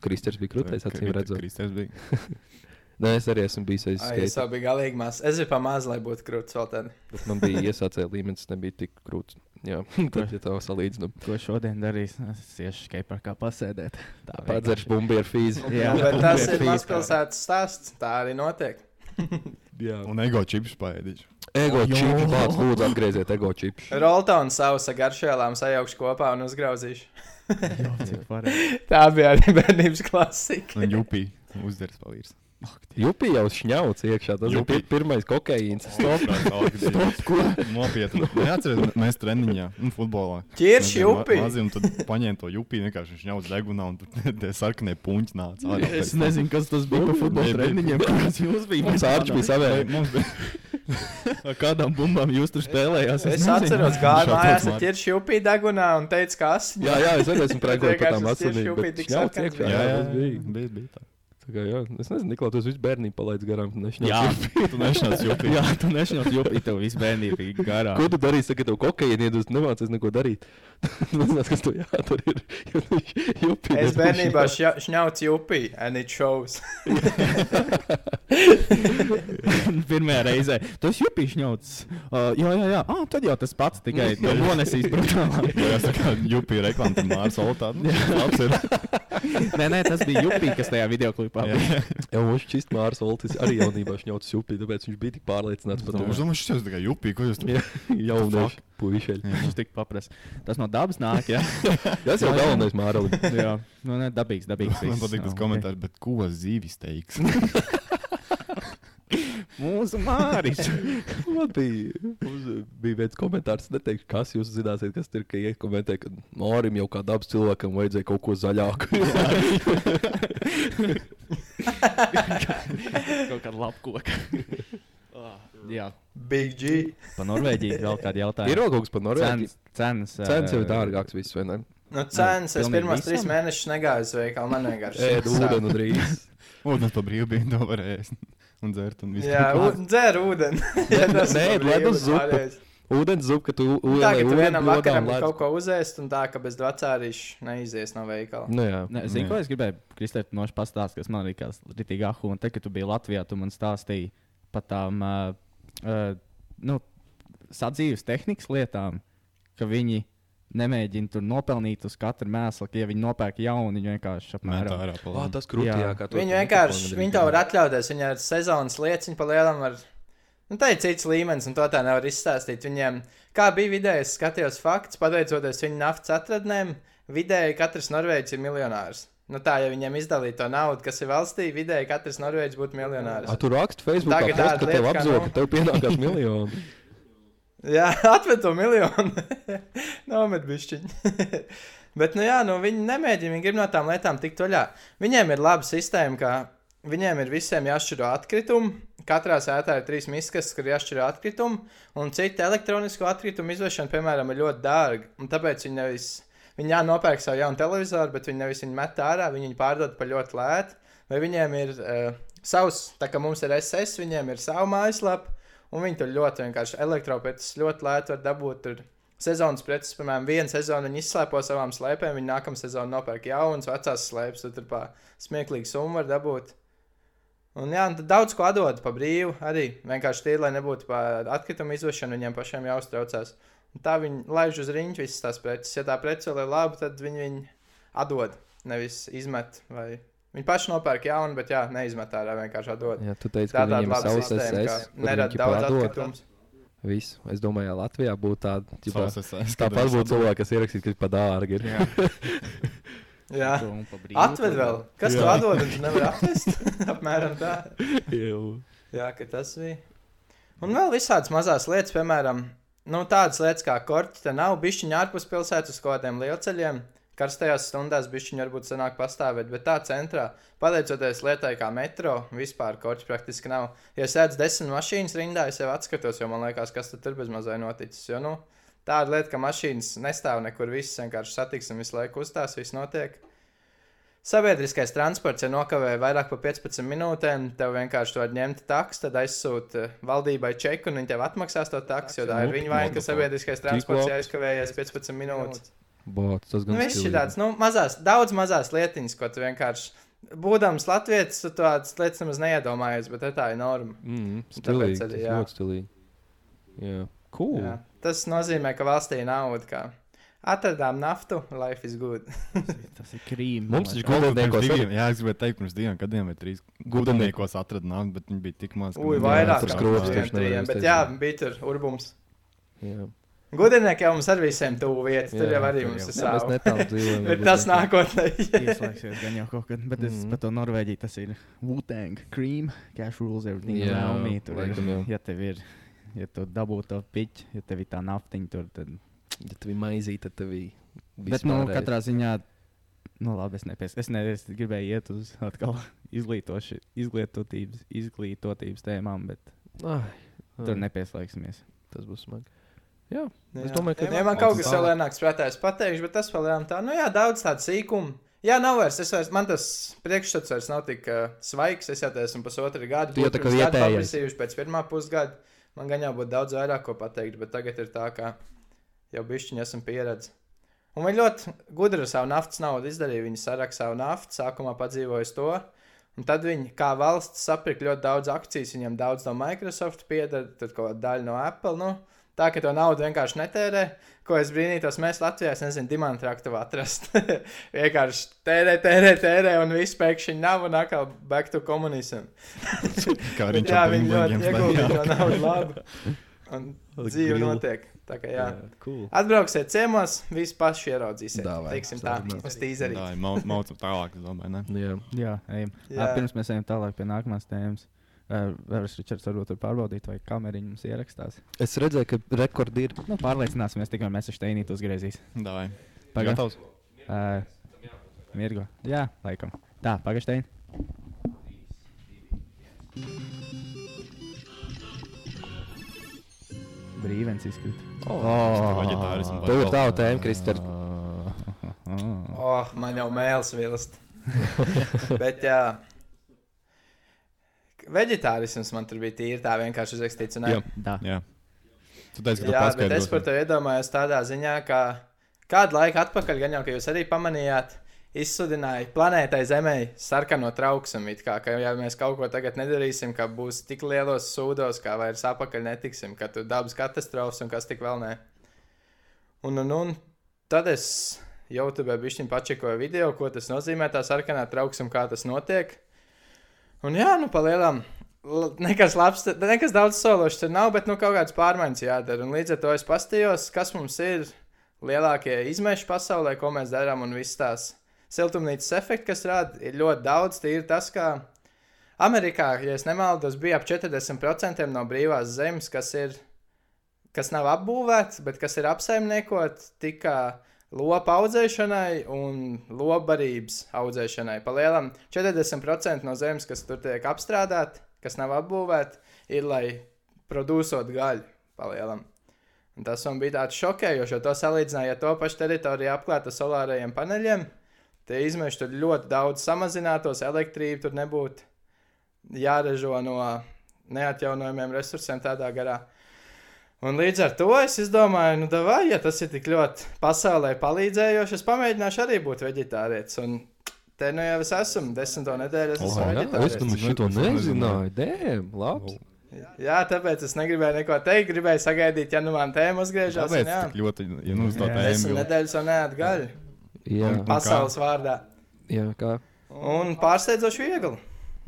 Kristers bija krūtais, acīm redzot. Kristers bija. *laughs* Nē, es arī esmu bijis aiz Ai, es skate. jau biju galīgi maz. Es biju pamaz, lai būtu krūts vēl tad. bet Man bija iesācējis līmenis, nebija tik krūts. Jā, *laughs* tad, ja tā salīdzinām, Ko šodien darīs? Es iešu skateparkā pasēdēt. Tā padzerš bumbu ar fīzi. Jā, Bet tas ir mazpilsētas stāsts. Tā arī notiek. *laughs* Jā. Un ego čips paēdīšu. Ego čips, bāc, lūdzu, atgrieziet ego čips. Roltons savus ar garšēlām sajaukšu kopā un uzgrauzīšu. Varēja. *laughs* Tā bija arī bērnības klasika. Un jupī uzders pavīrs. Jupī jau šņauts iekšā. Tas bija Jupī. pir pirmais kokaīns. Stop! Stop! Ko? Nopietni. Neatceries, mēs treniņā, nu, futbolā. Ķirš Mēs jupī. ma- Mazi, un tad paņēma to jupī, vienkārši šņauts degunā, un tur tie sarkanie puņķi nāca. ārā Es nezinu, kas tas bija par futbola Bija- bija- treniņiem, kāds jūs bijāt. Mums ārčs bija Vai savēja. Mums bija Ar kādām bumbām jūs tur spēlējāt? Es atceros, gāju Šāds mājās ar Mārtiņš. ķirš jupī degunā un teicu, ka as. Jā, jā, es arī esmu *laughs* prēkojis par tām asinīm. bija. Jā, jā, tas bija. bija. bija tā. Kā, jā, es nezinu, Niklā, tu visu bērnību palaidz garām. Jā, jupī. Tu nešanāc jupī. jā, tu nešņauc, jo pie tev viss bērnība bija garā. Ko tu darīsi, kad tev kokaīna iedod, nemācies neko darīt? *laughs* Tu nezināsi, kas tu jādara. ir, jupī Es bērnībā šņauc. jupī, and it shows. *laughs* Pirmajā reizē. Tu esi jupīši ņauts. Uh, jā, jā, jā. Ah, tad jau tas pats tikai *laughs* nonesīs brutālāk. Jā, es tā kā jupī reklāmu tam Mārs Oltā. Labs ir. nē, nē, tas bija jupī, kas tajā video klipā Jā. *laughs* viņš šķist Mārs Oltis arī jaunībā šņauts jupī, tāpēc viņš bija tik pārliecināts par Es to. domāju, šis jau tikai jupī, ko jūs tur jaunieši, puišeļi. Viņš tik paprasa. Tas no dabas nāk, jā. *laughs* Tas jau galvenais Māralim. jā. Nu, ne, dabīgs, dabīgs. Man patīk tas komentārs, bet ko zīvis teiks? *laughs* Mūsu Māris. *laughs* Man bija, bija viens komentārs, neteikšu, kas jūs zināsiet, kas tur ir. Iekomentē, ka Mārim jau kā dabas cilvēkam vajadzēja kaut ko zaļāku. *laughs* Kaut kāda lapkoka. Ah, jā. Big G. Pa Norvēģiju vēl kādu ir jautājumu. vēl kaut kas par Norvēģiju. Cenas, cenas, jau ir ā, dārgāks, viss, vai ne? Nu, cenas, es pirmos trīs mēnešus negāju uz veikalu, man vienkārši. Ūdeni un rīsu. Ūdens pa bija, to varēja ēst un dzert un. Jā, u- dzer ūdeni. *laughs* Ja tas Nē, ir ledus brīvi, zupa. Ūdens zupa, ka tu Nu, Tā, ūdeni ka tu vienam vakaram ledus. kaut ko uzēst, un tā, ka bez vecārīša neizies no veikala. Nu jā. Ne, Zini, Nē. ko es gribēju Kristēta noši pastāstīt, kas man likās rītīgi ahu. Un te, kad tu biji Latvijā, tu man stāstīji par tām uh, uh, nu, sadzīves tehnikas lietām, ka viņi nemēģina tur nopelnīt uz katru mēslu, ka ja viņi nopērk jaunu, viņi vienkārši apmēram. pa Vā, labi. tas krūtī, Jā. kā tu Viņi vienkārši, viņi to var atļauties. Viņiem ir sezonas lietas, viņi pa lielam var. Nu, tā ir cits līmenis, un to tā nevar izstāstīt. Viņiem, kā bija vidējais, skatījos fakts, pateicoties viņu naftas atradnēm, vidēji katrs norvēģis ir miljonārs. Nu, tā, ja viņiem izdalītu to naudu, kas ir valstī, vidēji katrs norvēģis būtu miljonārs. A, tu raksti Facebookā, Tagad post, tāda ka tev apzog, ka tev pienākās *laughs* miljoni. Jā, *laughs* atved to miljonu. *laughs* Nomet bišķiņu. *laughs* Bet, nu jā, nu viņi nemēģina, viņi grib no tām lietām tikt vaļā. Viņiem ir laba sistēma, ka viņiem ir visiem jāšķiro atkritumi. Katrā sētā ir trīs miskas, kur jāšķiro atkritumi, un cita elektronisko atkritumu izvešana, piemēram, ir ļoti dārga. Un tāpēc viņi nevis, viņi jā, nopērk savu jaunu televizoru, bet viņi nevis viņu met ārā, viņi viņu pārdod par ļoti lētu. Vai viņiem ir uh, savs, tā kā mums ir SS, viņiem ir savu mājaslapu. Un viņi tur ļoti vienkārši elektropreces ļoti lēti var dabūt. Tur sezonas preces, piemēram, vienu sezonu viņi izslēpo savām slēpēm, viņi nākamā sezonā nopērk jaunas, vecās slēpes, tad tur pa smieklīgu summu var dabūt. Un jā, un daudz ko atdod pa brīvu arī. Vienkārši tie, lai nebūtu pa atkritumu izvešanu, viņiem pašiem jāuztraucās. Un tā viņi laiž uz riņķi visas tās preces. Ja tā prece vēl ir laba, tad viņi viņu atdod, nevis izmet. Vai... Viņi paši nopērk jaunu, bet jā, neizmet ārā, vienkārši atdod. Jā, tu teici, Tā ka viņiem ka kur nerada daudz atkritumus. Visu. Es domāju, ja Latvijā būtu tāda, es- tāpat būtu cilvēki, kas ierakstītu, ka ir pa dārgi. Ir. Jā. *laughs* Brīvu Atved vēl. Kas Jā. to atdod? Viņš nevar atvest. *laughs* Apmēram tā. Jā, ka tas bija. Un vēl visādas mazas lietas, piemēram, nu, tādas lietas kā korķi, te nav bišķiņa ārpus pilsētas uz kaut kādiem lielceļiem. Karstajās stundās bišķiņi varbūt sanāk pastāvēt, bet tā centrā, pateicoties lietai kā metro, vispār korķi praktiski nav. Ja sēdz desmit mašīnas rindā, es jau atskatos, jo man liekas, kas tur bez mazai noticis. Jo, nu, tāda lieta, ka mašīnas nestāv nekur, viss vienkārši satiksim, visu laiku uzstās, viss notiek. Sabiedriskais transports, ja nokavē vairāk par 15 minūtēm, tev vienkārši to ņemt taks, tad aizsūta valdībai čeku, un viņi tev atmaksās to taks, jo tā ir viņa vaina, ka sabiedriskais transports labs. aizkavējies 15 minūtes. Bots, tas Nu, gan viss ir tāds, nu, mazās, daudz mazās lietiņas, ko tu vienkārši, būdams latvietis, tu tādas lietas nemaz neiedomājies, bet tā ir norma. Mm, stilīgi. arī, tas jā. Ļoti stilīgi. Jā, cool. Jā. Tas nozīmē, ka valstī ir nauda. Kā. Atradām naftu, life is good. Tas ir krīms. Mums taču gudrniekos diviem- Jā, es gribēju teikt, pirms diviem gadiem vai trīs gudrniekos atrada naudu, bet viņi bija tik maz. Ui, vairāk tur taču nevarēja trijiem, bet jā, bija tur urbums. Jā. Gudrinieki jau mums ar visiem tuvu vietas, tur jau arī tur mums ir dzīvojam. *laughs* Bet tas nākotnē. Ieslēgsies gan jau kaut kad, bet es Mhm. par to Norvēģiju tas ir Wu-Tang, Cream, Cash Rules, everything Jā, around me. Tur ir, laikam jau. ja tev ir, ja tu dabū to piķi, ja tev ir tā naftiņa tur, tad. Ja tev ir maizīte, tad tev ir. Bet, nu, katrā ziņā, nu, labi, es nepies. Es, ne, es gribēju iet uz atkal *laughs* izglītoši, izglītotības, izglītotības tēmām, bet Ai, tur ai, nepiesliksimies. Tas būs smagi. Jā, Jā. Es domāju, ka- ja man kaut kas vēl ienāks prātā, es pateikšu, bet tas vēl jām tā, nu jā, daudz tādu sīkumu. Jā, nav vairs, es vairs, man tas priekšstats vairs nav tik uh, svaigs, es jau te esmu pusotru gadu. Tu jau tā kā vietējais. paprasījuši pēc pirmā pusgada, man gan jau būtu daudz vairāk ko pateikt, bet tagad ir tā, ka jau bišķiņi esam pieredzi. Un viņi ļoti gudri ar savu naftas naudu izdarīja, viņi saraksta savu naftu, sākumā padzīvoja to. Un tad viņi, kā valsts, sapirka ļoti daudz akcijas. Viņam daudz no Microsoft pieder, tad kaut kāda daļa no Apple. Nu, tā, ka to naudu vienkārši netērē. Ko es brīnītos, mēs Latvijā, es nezinu, dimantraktu atrast. *laughs* vienkārši tērē, tērē, tērē, un viss pēkšņi nav, un atkal back to komunismu. *laughs* Kā viņš *laughs* jā, viņi ļoti ieguldīja to naudu labi. Un dzīve notiek. Tā kā jā. cool. Atbrauksiet ciemos, visi paši ieraudzīsiet. Dāvai. Teiksim tā, uz tīzeri. Tā ir mau- maucam tālāk, es domāju, ne? Jā, Jā, ejam. Jā. Jā. Pirms mēs ejam tālāk pie nākamās tēmas. Uh, Vēlreiz Ričards varbūt tur pārbaudīt, vai kameriņa mums ierakstās. es redzēju, ka rekordi ir. Nu, pārliecināsimies, tikmēr mēs ar Steinītu uzgriezīs. Dāvai. Paga. Gatavs? Uh, Mirgo. Jā, laikam. Tā, pagaidām. Brīvens izkrīt. Oh, veģetārismu Tev ir vai tā tēma, Kristers. Oh, man jau mēls vilst. *laughs* Bet, jā. Vegetārisms man tur bija tīri tā vienkārši uzrakstīts. un Jā. Tā. Jā. Tu teici, ka tu Jā, bet es par to iedomājos tādā ziņā, ka kādu laiku atpakaļ, gan jau, ka jūs arī pamanījāt, izsudināja planētai Zemē sarkano trauksmu. it Kā, ka, ja mēs kaut ko tagad nedarīsim, ka būs tik lielos sūdos, kā vairs apakaļ netiksim, ka tur dabas katastrofas un kas tik vēl nē. Un, un, un tad es YouTube bišķiņu pačekoju video, ko tas nozīmē, tā sarkanā trauksme, kā tas notiek. Un jā, nu, palielam. Nekas labs, nekas daudz sološs tur nav, bet nu kaut kādas pārmaiņas jādara. Un līdz ar to es pastījos, kas mums ir lielākie izmeši pasaulē, ko mēs darām, un viss tās siltumnīcas efekti, kas rada, ir ļoti daudz. Tīri tas, ka Amerikā, ja nemaldos, bija ap 40% no brīvās zemes, kas ir, kas nav apbūvēts, bet kas ir apsaimniekot tikai lopu audzēšanai un lobarības audzēšanai. Palielam 40% no zemes, kas tur tiek apstrādāta, kas nav apbūvēta, ir lai producētu gaļu. Palielam. Un tas man bija tāds šokējošs, jo to salīdzināja ar to pašu teritoriju apklāta solārajiem paneļiem. Tie izmeši tur ļoti daudz samazinātos, elektrība tur nebūtu jāražo no neatjaunojumiem resursiem tādā garā. Un līdz ar to es izdomāju, nu, vai, ja tas ir tik ļoti pasaulē palīdzējoši, es pamēģināšu arī būt vegetārietis. Un te nu jau es esmu, desmito nedēļu es esmu jā, es vegetārietis. tam šito nezināju. Dēm, labi. Jā, tāpēc es negribēju neko teikt, gribēju sagaidīt, ja nu man tēma uzgriežas. Tāpēc un ļoti, ja nu uz to Jā. Desmit tēmu. nedēļas jau neatgaļ. Jā, Un- Pasaules vārdā. jā kā. Un pārsteidzoši viegli.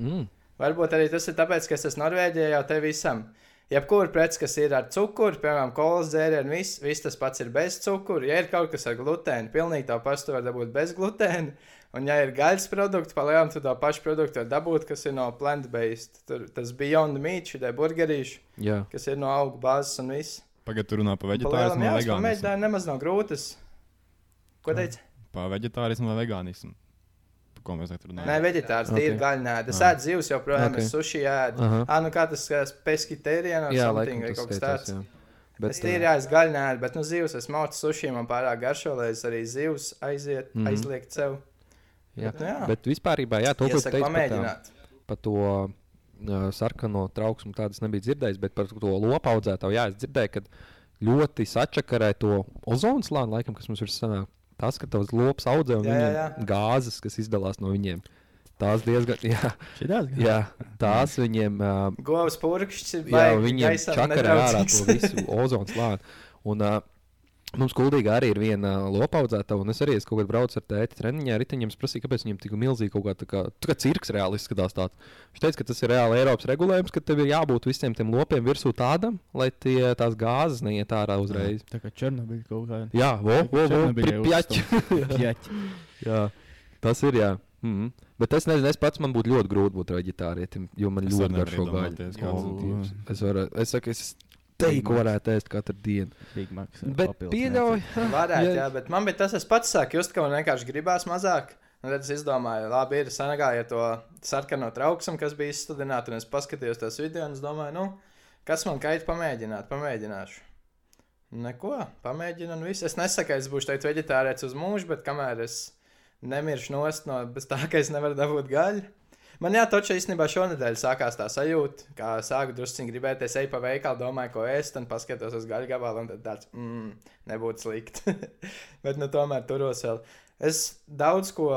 Mm. Varbūt arī tas ir tāpēc, ka es esmu Norvēģijā jau te visam. Jebkurā preci, kas ir ar cukuru, piemēram, kolas dzērienu, viss vis tas pats ir bez cukura. Ja ir kaut kas ar glutēnu, pilnīgi tā pašu to var dabūt bez glutēna. Un, ja ir gaļas produkti, palielam, tad to pašu produktu var dabūt, kas ir no plant-based. Tur tas Beyond Meat, šī burgerīša, Jā, kas ir no augu bāzes un viss. Pagaidā tur runā par vegetārismu jā, pamēģināju, nemaz nav grūtas. Ko teici? Par vegetārismu vai vegānismu. Par ko mēs tagad Nē, runājam? veģetārs, Ok. tīri gaļa. Es ēdu zivs joprojām, Ok. es sushi ēdu. Aha. Ah, nu kā tas peskitērijā jā vai kaut kas tāds. jā. Bet, es tīri aiz gaļu nē, bet nu zivs es mācu sushi, man pārāk garšo, lai es arī zivs aiziet, mm aizliegt sev. Jā. Bet, nu, jā. Bet vispār, jā, to, ko par, tā, pamēģināt. par to uh, sarkano trauksmu, tādas nebija dzirdējis, bet par to lopu audzētāju, jā, es dzirdēju, ka ļoti sačakarē to ozonu slāni, laikam, kas mums ir sanāk. Tas, ka tavs lops audzē un Jā, jā, jā. gāzes, kas izdalās no viņiem. Tās diezgan, *laughs* jā, Šitās, jā tās viņiem uh, Govs purkšķis ir baigi viņiem čakarē ārā to visu ozonu slāni. Un, uh, Mums kuldīgā arī ir viena lopaudzēta, un es arī es kaut kad braucu ar tēti treniņā. Viņam prasīja, kāpēc viņam tik milzīgi kaut kā, tā kā, tā kā cirks reāli izskatās. Tāds. Viņš teica, ka tas ir reāli Eiropas regulējums, ka tev ir jābūt visiem tiem lopiem virsū tādam, lai tie, tās gāzes neiet ārā uzreiz. Tā kā Černobiļa kaut kāda. Jā, vo, vo, vo, pripjaķi. *laughs* Pieķi. Jā, tas ir. Jā. Mm -hmm. Bet es nezinu, es pats man būtu ļoti grūti būt vegetārietim, jo man Es ļoti garšo Dievs. Es varu, es saku, es teiktu, varētu ēst katru dienu. Big Macs. ar Bet pieļauj, Varētu, Ja- jā, bet man bija tas, es pats sāku just, ka man vienkārši gribās mazāk. Un tad es izdomāju, labi, ir sanagāja to sarkano trauksmu, kas bija izsludināta, un es paskatījos tos video, un es domāju, nu, kas man kaita pamēģināt, pamēģināšu. Neko, pamēģinu, un viss. Es nesaku, ka es būšu teikt veģetārietis uz mūžu, bet kamēr es nemiršu nost no bez tā, ka es nevaru dabūt gaļu. Man jā, taču īstenībā šonadēļ sākās tā sajūta, kā sāku druskuļi gribēt, es eju pa veikalu, domāju, ko ēst, un paskatos uz gaļu gabalu, un tad tāds, mmm, nebūtu slikti. *laughs* Bet, nu, tomēr turos vēl. Es daudz ko,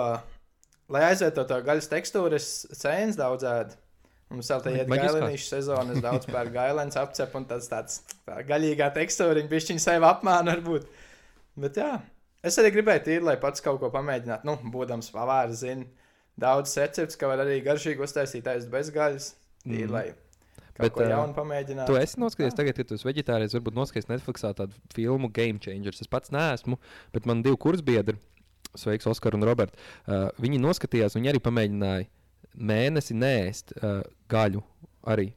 lai aizvieto to gaļas tekstūru, es sēnes daudz ēdu. Mums vēl tā iet Maģiskā? gailēnīšu sezona, es daudz pērku gailēns apcep, un tas tāds tā gaļīgā tekstūra, viņa bišķiņa sevi apmāna varbūt. Bet jā, es arī gribēju tīri, lai pats kaut ko pamēģinātu, nu, būdams pavārs, zinu daudz recepts, ka var arī garšīgi uztaisīt aiz bez gaļas. Tīri, lai kaut Bet, ko ā, jaunu pamēģinātu. Tu esi noskatījies, tagad, kad tu esi vegetārietis, varbūt noskatījies Netflixā tādu filmu Game Changers. Es pats neesmu, bet man divi kursbiedri, Sveiks, Oskar un Roberts. Uh, viņi noskatījās, viņi arī pamēģināja mēnesi nēst uh, gaļu arī.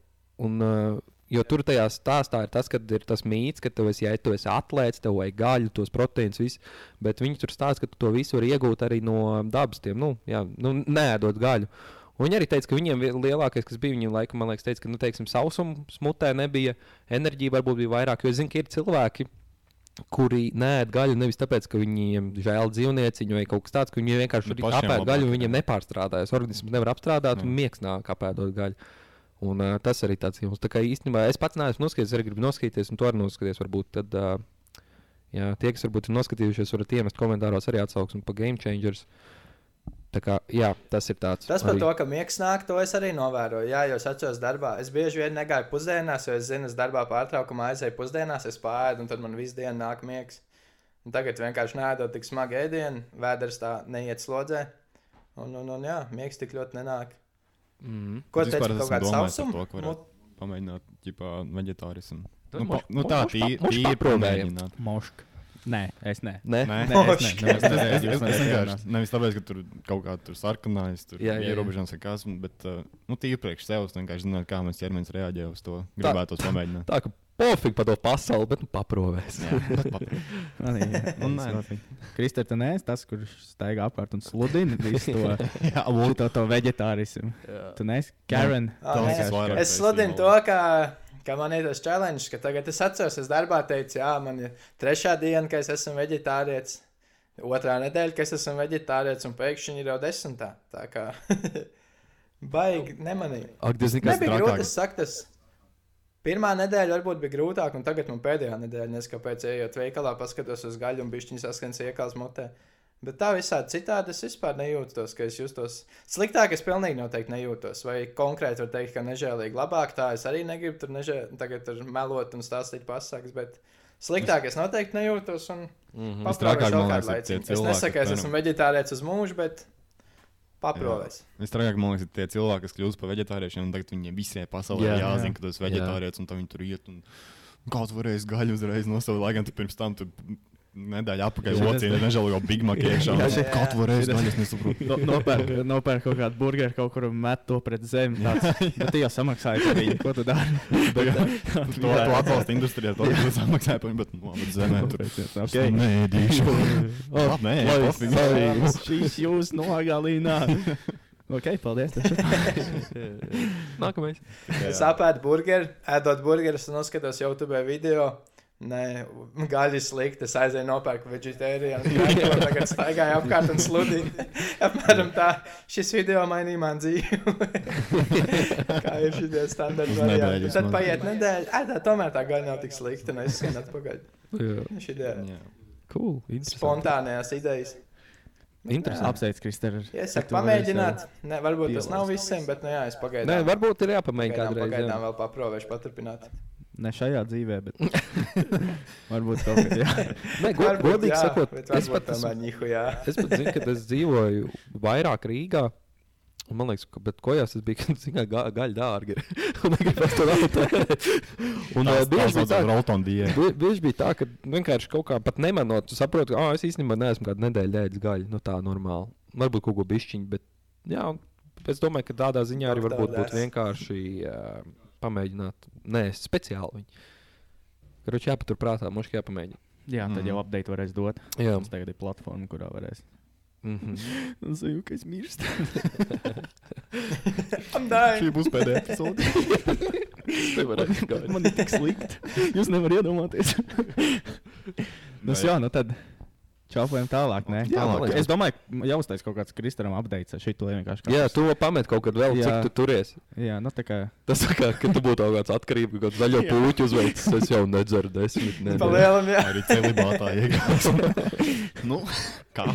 Un, uh, Jo tur tajā stāstā ir tas, ka ir tas mīts, ka tev esi, ja tu esi atlēts, tev vajag gaļu, tos proteīnus, visu. Bet viņi tur stāsta, ka tu to visu vari iegūt arī no dabas, tiem, nu, jā, nu nēdot gaļu. Un viņi arī teica, ka viņiem lielākais, kas bija viņiem laikam, man liekas, teica, ka, nu, teiksim, sausuma smutē nebija, enerģija varbūt bija vairāk, jo es zinu, ka ir cilvēki, kuri nēd gaļu nevis tāpēc, ka viņiem žēl dzīvnieciņu vai kaut kas tāds, ka viņi vienkārši apēd gaļu, un viņiem nepārstrādājas. Organisms nevar apstrādāt, un miegs nāk apēdot gaļu. Un, uh, tas arī tāds jums. Tā kā īstenībā es pats neesmu noskatījies, arī gribu noskatīties, un to arī noskatīties. Varbūt tad, uh, jā, tie, kas varbūt ir noskatījušies, varat iemest komentāros arī atsauksmi par Game Changers. Tā kā, jā, tas ir tāds. Tas par arī- to, ka miegs nāk, to es arī novēroju. Jā, jo es atceros darbā. Es bieži vien negāju pusdienās, jo es zinu, es darbā pārtraukumā aizēju pusdienās, es pārēdu, un tad man visu dienu nāk miegs. Un tagad vienkārši nēdot tik smagu ēdienu, vēders tā neiet slodzē. Un, un, un jā, miegs tik ļoti nenāk. Mhm. Ko tu teici, kaut kāds sausums? to, ka varētu Pamēģināt, ģipā, vegetārismu. Nu, pa, nu tā, tī- tīri paprobējam. pamēģināt. Mošk. Nē, es nē. Nē, Nē, Nē, es vienkārši nevis tāpēc, ka tur kaut kā tur sarkanais, tur ierobežojums vai kas, bet uh, nu, tīri priekš sevis vienkārši zināt, kā mans ķermenis reaģē uz to. Gribētu to pamēģināt. tā kā pofīgi par to pasauli, bet nu, paprovēs. Nu, *laughs* *laughs* nē. Kristēns, tu neesi tas, kurš staigā apkārt un sludina visu to, *laughs* Jā, to, to vegetārismu. Tu neesi Karen. Tas nē. es vairāk Es sludinu to, ka, ka man ir tas challenge, ka tagad es atceros, es darbā teicu, jā, man ir trešā diena, ka es esmu veģetārietis, otrā nedēļa, ka es esmu veģetārietis, un pēkšņi ir jau desmitā. Tā kā baigi nemanīju. Ak, tas trakāk. grūti, es saku, tas pirmā nedēļa varbūt bija grūtāk, un tagad man pēdējā nedēļa, nezinu, kāpēc ejot veikalā, paskatos uz gaļu un bišķiņas saskans iekals mutē. Bet tā visādi citādi es vispār nejūtos, ka es justos sliktāk. Es pilnīgi noteikti nejūtos. Vai konkrēti var teikt, ka nežēlīgi labāk. Tā es arī negribu tur nežēl, tagad tur melot un stāstīt pasakas. Bet sliktāk es noteikti nejūtos. Un vēl man kādu liekas, ir tie laiciņu. Es nesaku, ka es esmu veģetārietis uz mūžu, bet paprovēs. Visstrāgāk, man liekas, ir tie cilvēki, kas kļūst par vegetāriešiem, un tagad viņiem visai pasaulē Jā. jā, jāzina, Jā. ka tu esi vegetārietis, un tad viņi tur iet. Un... Kā tu varēsi gaļu uzreiz nosaukt, lai gan tu pirms tam tur nedēļa atpakaļ Jā, locīja, nežēloju Big Mac iekšā. Jā, Es jā. katru reizi daļu es nesaprotu. No, nopērk, nopērk kaut kādu burgeru, kaut kur un met to pret zemi. Tāds, bet tu jau samaksāji par viņu. Ko tu dari? Tu to atbalsta industrijā, to tu samaksāji par viņu, bet nu, labi, zemē tur. Okay. Nē, *laughs* dīšu. Oh, Nē, pofīgi. sorry, Šīs jūs nogalināt. Ok, paldies. *laughs* Nākamais. Es apēdu burgeru, ēdot burgerus un noskatos YouTube video. Nē, *laughs* gaļa ir slikta. Es aizēju nopērku vegetāriju. *laughs* Tagad staigāju apkārt un sludinu. *laughs* Apmēram tā. Šis video mainīja man dzīvi. Kā ir šī standarta nedēļu Tad paiet nedēļa. Ai, tā tomēr tā gaļa nav tik slikta. Nu, es skanu atpakaļ. Šī Jā. cool. Interesanti. spontānajās idejas. Interesanti. Apsveic, Kristēra. Ja es saku, pamēģināt. Ne, varbūt tas nav visiem, bet, nu jā, es Nē, pagaidām. varbūt ir jāpamēģina Pagaidām, pagaidām vēl paprovēšu paturpināt. Ne šajā dzīvē, bet *laughs* varbūt kaut kad. Jā. Nē, go, Varbūt godīgi jā, sakot, es pat, esmu, nihu, *laughs* es pat zinu, ka es dzīvoju vairāk Rīgā. Un Man liekas, ka kojās tas bija tikai ga, gaļa dārgi. *laughs* Un negribēju to vēl tērēt. Un uh, bieži bija tā. Bie- Bieži bija tā, ka vienkārši kaut kā pat nemanot, tu saproti, ka oh, es īstenībā neesmu kādu nedēļu ēdis gaļu. Nu, tā normāli. Varbūt kaut ko bišķiņu, bet jā, es domāju, ka tādā ziņā arī varbūt būtu vienkārši uh, pamēģināt. Nē, speciāli viņi. Kurš jāpaturprātā, mums jāpamēģina. jā, tad jau update varēs dot. Jā, Mums tagad ir platforma, kurā varēs. mm -hmm. *laughs* Es zinu, ka es mirstu. *laughs* Šī būs pēdējā epizode. *laughs* Man ir tik slikti. Jūs nevarat iedomāties. nu, jā, nu tad. Čaupējam tālāk. Nē, Jā, liekas. Es domāju, jau uztais kaut kāds Kristēram updates ar šito vienkārši. Jā, tu pamet kaut kad vēl, Jā. cik tu turies. Jā, nu tā kā. Tas tā kā, ka tu būtu kaut kāds atkarīgs, kaut kāds zaļo puķu uzveicis. Es jau nedzeru desmit. Pa nedēļas. lielam, jā. Arī celibātā iegājas. *laughs* nu, kā?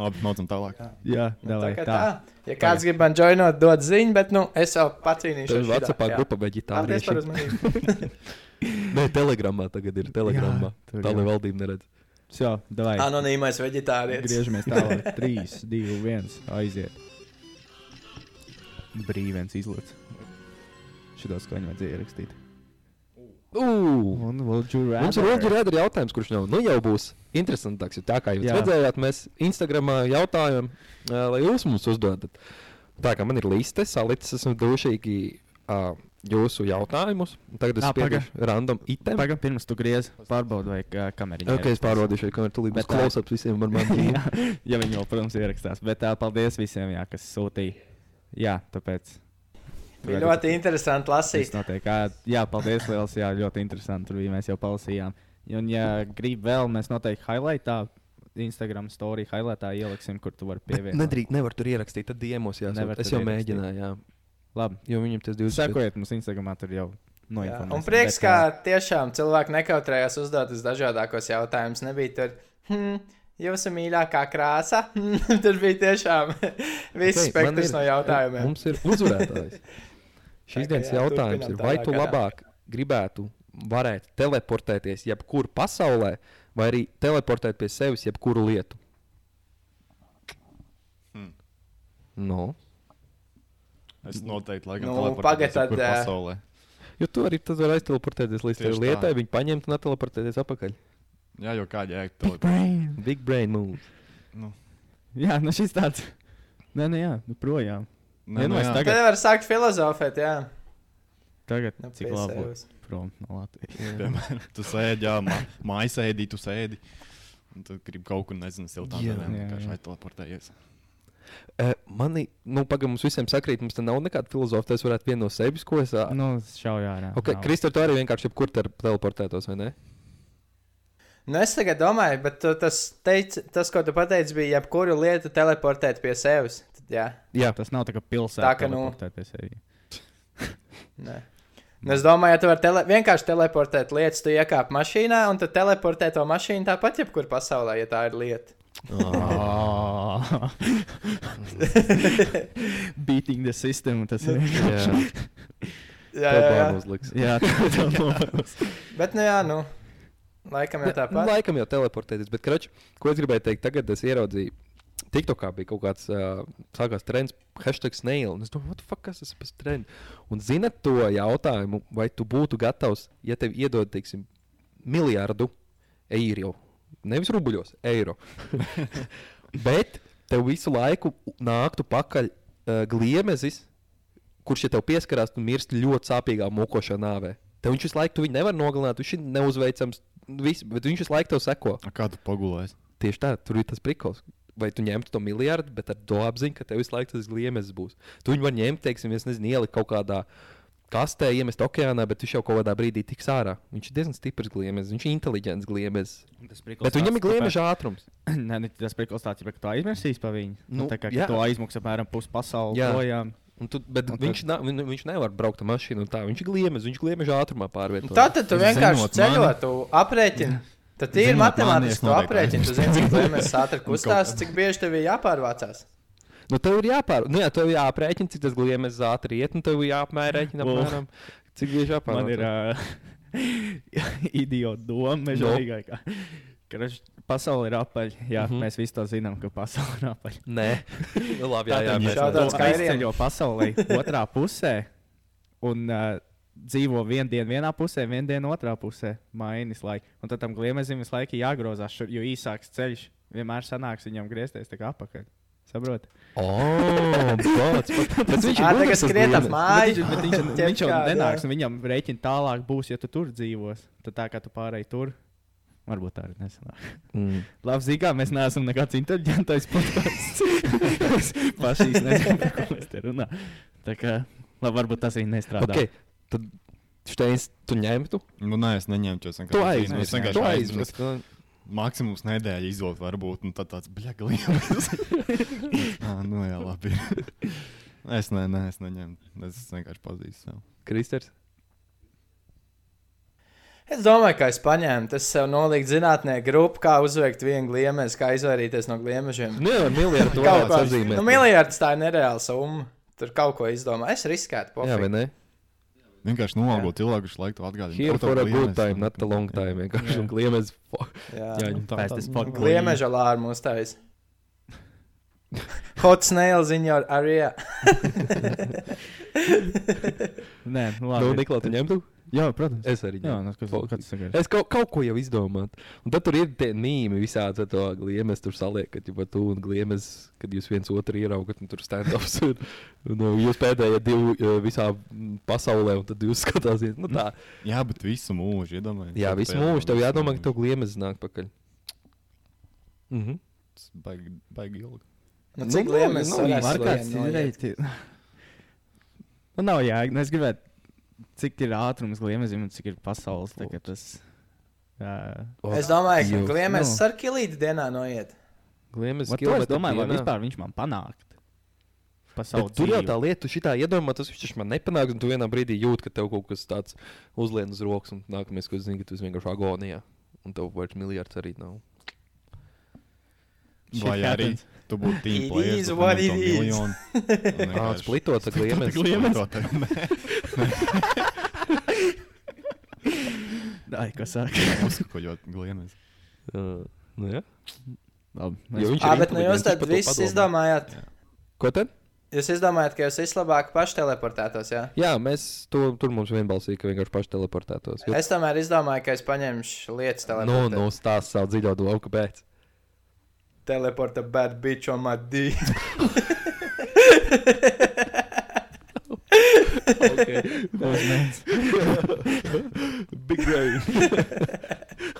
Labi, mācam tālāk. Jā, Nu, davai, tā kā tā. tā. Ja kāds grib man joinot, dod ziņu, bet, nu, es jau. Tev ir Vācijā grupa veģetārieši. uzmanību. Nē, telegramā tagad ir telegramā. tur Tā lai valdība neredz. Jā, davai. Anonīmais veģetārietis. Griežamies tālāk. 3, 2, 1. Aiziet. Brīvens izlaiž. Šito skaņu vajadzēja ierakstīt. Ugh! Un would you Mums ir Rēder jautājums, kurš jau, nu jau būs interesantāks. Tā kā jūs Jā. redzējāt, mēs Instagramā jautājām, ā, lai jūs mums uzdodat. Tā kā man ir liste, salicis esmu dušīgi ā, jūsu jautājumus. Tagad es spiežu random item. Pagaidām, pirms tu griez, pārbaudi, vai kamera Ok, es pārbaudīšu, ka tur būs Bet tā- klausās visiem ar mani. *laughs* jā, ja viņi jau, protams, ierakstās. Bet tā, paldies visiem, jā, kas sūtīja. Jā, tāpēc. Bija ļoti interesanti Tas lasīt. notiek. Jā, paldies, liels. Jā, ļoti interesanti. Tur bija mēs jau palasījām. Un, ja grib vēl, mēs noteikti highlightā, Instagram story highlightā ieliksim, kur tu vari pievienot. Nedrīkst, nevar tur ierakstīt, tad diemos. Nevar Es jau mēģināju, jā. Labi. Jo viņam tas 20. Sekojiet mums Instagramā, tur jau noinformēsim. Un prieks, Bet, ka tiešām cilvēki nekautrējās uzdot visdažādākos jautājumus. Nebija tur, hmm, jūsu mīļākā krāsa. *laughs* tur bija tiešām *laughs* viss Ok, man spektrs ir- no jautājumiem. Mums ir uzvarētājs. *laughs* Šīs Tā dienas jā, jautājums ir, vai tu labāk gribētu varēt teleportēties jebkur pasaulē, vai arī teleportēt pie sevis jebkuru lietu? Hmm. No. Es noteikti laikam Nu, teleportētos pagaid, tad, pasaulē. Jo tu arī tad vari aizteleportēties līdz tai lietai, viņu paņemt un ateleportēties atpakaļ. Jā, jau kāda jēga Big teleportēt. brain. Big brain move. Nu, Jā, nu šis tāds. Nē, nē, jā, nu projām. nē, nu, jā. tagad- Tad var sākt filozofēt, jā. Tagad, Nu, cik labi būt prom no Latvijas. *laughs* Piemēram, tu sēdi, jā, ma mājas ēdī, tu sēdi. Un tu gribi kaut kur, nezinu, siltā Jā. zemē, Jā, kā jā. šai teleportējies. Uh, mani, nu, pagaidām mums visiem sakrīt, mums te nav nekāda filozofija. Es varētu vienu no sevis, ko es. Uh, Nu, šaujā, jā. okay. Kristē, tu arī vienkārši jebkur te teleportētos, vai ne? Nu, es tagad domāju, bet tu, tas, teic, tas, ko tu pateici, bija jebkuru lietu teleportēt pie sevis. Tad, jā, Jā. Tas nav tā kā pilsēta. Tā ka, nu- *laughs* nē. Nu, es domāju, ja tu vari tele vienkārši teleportēt lietas, tu iekāp mašīnā un tu teleportē to mašīnu tāpat jebkur pasaulē, ja tā ir lieta. Oh. *laughs* *laughs* *laughs* Beating the system. Tas ir. Jā, Jā, tā jā, jā. uzliks. jā, tā ir nopietnas. Bet, nu, jā, nu, laikam jau Nu, tāpat. laikam jau teleportēties, bet, krač, ko es gribēju teikt, tagad es ieraudzīju. TikTokā bija kaut kāds uh, sākās trends, hashtag snail. un Es domāju, what the fuck, kas tas ir par trendu? Un zinat to jautājumu, vai tu būtu gatavs, ja tev iedod, teiksim, miljardu eiro. Nevis rubļos, eiro. *laughs* Bet tev visu laiku nāktu pakaļ uh, gliemezis, kurš, ja tev pieskarās, tu mirsti ļoti sāpīgā mokošā nāvē. Tev viņš visu laiku nevar nogalināt, viņš ir neuzveicams, viss, bet viņš visu laiku tev seko. A Kā tu pagulēsi? Tieši tā, tur ir tas prikals. Vai tu ņemtu to miljardu, bet ar to apziņu, ka tev visu laiku tas gliemezis būs. Tu viņu var ņemt, teiksim, ielikt kaut kādā kastē, iemest okeānā, bet viņš jau kaut kādā brīdī tiks ārā. Viņš ir diezgan stiprs gliemezis, viņš ir inteliģents prikals Bet viņam ir gliemeža ātrums. *clears throat* Nē, ne, tas prikals tāds, ka tu aizmirsīsi par viņu. Nu, Nu, tā kā tu aizmuks apmēram pusi pasaules Jā. projām. Un tu, bet Un viņš, na, viņ, viņš nevar braukt ar mašīnu. un Tā. Viņš ir gliemezis, viņš gliemeža ātrumā pārvietojas. Tātad tu Es vienkārši ceļo, mani- tu aprēķini. Tad ir matemātiski, tu aprēķini. Tu zini, *laughs* cik gliemežs ātri kustās, cik bieži tev ir jāpārvācās. Nu, tev ir jāpār... nu, jā, tev ir jāaprēķina, cik tas gliemezis ātri iet, un tev ir jāapmērēķina apmēram, cik bieži jāpārvāc. Man ir uh, *laughs* idiota doma, mežonīgā. kā- Ka raž- pasaule ir apaļ. Jā, mm. -hmm. mēs visi to zinām, ka pasaule ir apaļ. Nē, nu, *laughs* labi, jā, jā, mēs Daudz skaidriem. aizceļo pasaulē otrā pusē un uh, dzīvo vienu dienu vienā pusē, vienu dienu otrā pusē. Mainīs laiku. Un tad tam gliemezim visu laiku jāgrozās, šur, jo īsāks ceļš vienmēr sanāks viņam griezties tā kā apakaļ. Saproti? Oh, pat- bet viņš ir tagad gudrs, tas skriet ap gliemezis. māju. Bet viņš, *laughs* bet viņš, jau nenāks, un viņam rēķina tālāk būs, ja tu tur dzīvos. Tad tā kā tu pārēji tur. Varbūt tā arī nesanāk. Mm. *laughs* Labi, zīmē, mēs neesam nekāds inteliģentais podkāsts. *laughs* mēs paši īsti nezinām, par ko mēs te runājam. Tā kā, labi, varbūt tas arī nestrādā. Okay, tad Steins, tu ņemtu? Nu, nē, es neņemtu. Es Tu vienkārši aizmirsti. Maksimums nedēļa izvēlēt, varbūt nu, tad tāds bļaglījums. ah, *laughs* nu jā, labi. es ne, ne, es neņemu. Es vienkārši pazīstu sev. Kristers. Es domāju, ka es paņēmu, tas sev nolikt zinātnē grupu, kā uzveikt vienu gliemezi, kā izvairīties no gliemežiem. Nu, jau miljardu to ko sazīmēt. Nu, miljards tā ir nereāla summa. Tur kaut ko izdomā. Es riskētu. Jā, vai ne? Vienkārši noalgot cilvēku, kurš laiku to atgādina. Here for a tā good time, not a long time. Vienkārši un gliemezis. Jā. Viņam tā. Fast as fuck. Gliemeža lārmu uztais. Hot snails in your area. *laughs* Nē, nu, Nu, labi. Niklā, tu ņemtu? Jā, protams. Es arī Jā, ņemtu. nu, kas tas ir? Es kaut, kaut ko jau izdomāju. Un tad tur ir tie mīmī visādi ar to gliemežu. Tur saliekat, ja tu un gliemežs, kad jūs viens otru ieraugat, un tur stand-ups. Un, un uh, jūs pēdējie divi uh, visā mm, pasaulē, un tad jūs *laughs* skatāties. Nu, tā. Jā, bet visu mūžu iedomājieties. Jā, visu mūžu tev jādomā, ka tev gliemežs nāk pakaļ. Mhm. Tas Baigi, baigi ilgi. Nu, Nu, cik varētu īsti Markāts noiet? izreiti. Nu, nav jēga. Nu, es gribētu, cik ir ātrums gliemezim un cik ir pasaules. tā Tas, jā. Es domāju, ka gliemežs nu. ar kilīti dienā noiet. Gliemežs Vat to Es domāju, vai vispār viņš man panākt. Pa savu Bet tur jau tā lieta, tu šitā iedomā, tas viņš man nepanāks, un tu vienā brīdī jūti, ka tev kaut kas tāds uzlien uz rokas, un nākamais, ko zini, ka tu esi vienkārši agonijā, un tev vairs miljards arī nav. Vai arī happens. Tu būtu It team player, is tu what it is. Ah, ar gliemežu. Splitot ar- Ai, kas saka? *laughs* Uzkuļot gliemežu. Uh, nu, jā. Labi. Jo viņš Ā, ir bet nu jūs tad viss izdomājāt. Ko tad? Jūs izdomājāt, ka jūs vislabāk paši teleportētos, jā? Jā, mēs to, tur mums vienbalsīgi, ka vienkārši paši teleportētos. Jo, Es tomēr izdomāju, ka es paņemšu lietas nu, teleportēt. nu, stāsts savu dziļo domu, kāpēc. Teleporta bad bitch on my D. Okay. Big brain.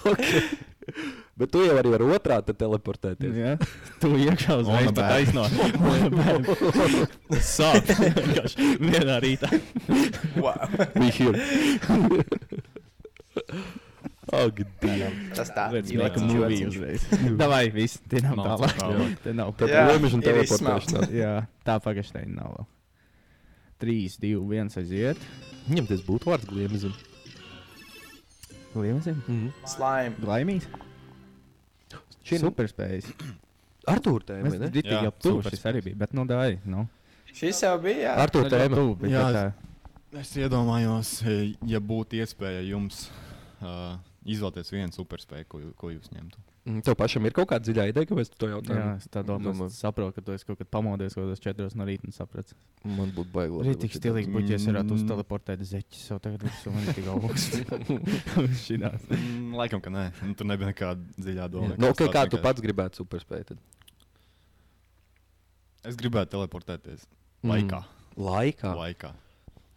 okay. Bet tu jau arī vari otrā te teleportēties. Jā, tu iekšā uz On a aizsnu taisno. Sāp. Vienā rītā. wow. We here. *laughs* oh, good damn. Tas tā. A joks. movie uzreiz. *laughs* Davai, viss, tinām Nav tālāk. *laughs* Te nav. Tad gliemežu un ir teleportēšanās. Jā, tā pagaidām nav. vēl. 3, 2, 1 aiziet. Viņam tas būtu vārds gliemezim. Liemazim. Mm -hmm. Slime. Laimīgs. Šī ir Superspējas. *clears throat* Artur tēma, Mēs vai ne? Jā, jau superspējas. šis arī bija, bet nu dai, nu. Šis jau bija, jā. Artur tēma. tuvu, bet Jā, tā. Es iedomājos, ja būtu iespēja jums uh, izvēlēties vienu superspēku, ko, ko jūs ņemtu. Mm, Tev pašam ir kaut kāda dziļā ideja, kāpēc tu to Jā, jautāji? es tā domāju, Domāju. es saprotu, ka tu esi kaut kad pamodies kaut kādos četros no rīta un saprati. Man būtu baigts. Arī tik stilīgi būtu, ja es varētu Mm. uzteleportēt zeķus, jau tagad visu man ir tik augsts. *laughs* *laughs* Mm, Laikam, ka nē. Nu, Tur nebija nekāda dziļā doma. Nu, okay, vienkārši kā tu pats gribētu superspēju? tad? Es gribētu teleportēties. Mm. Laikā. Laikā.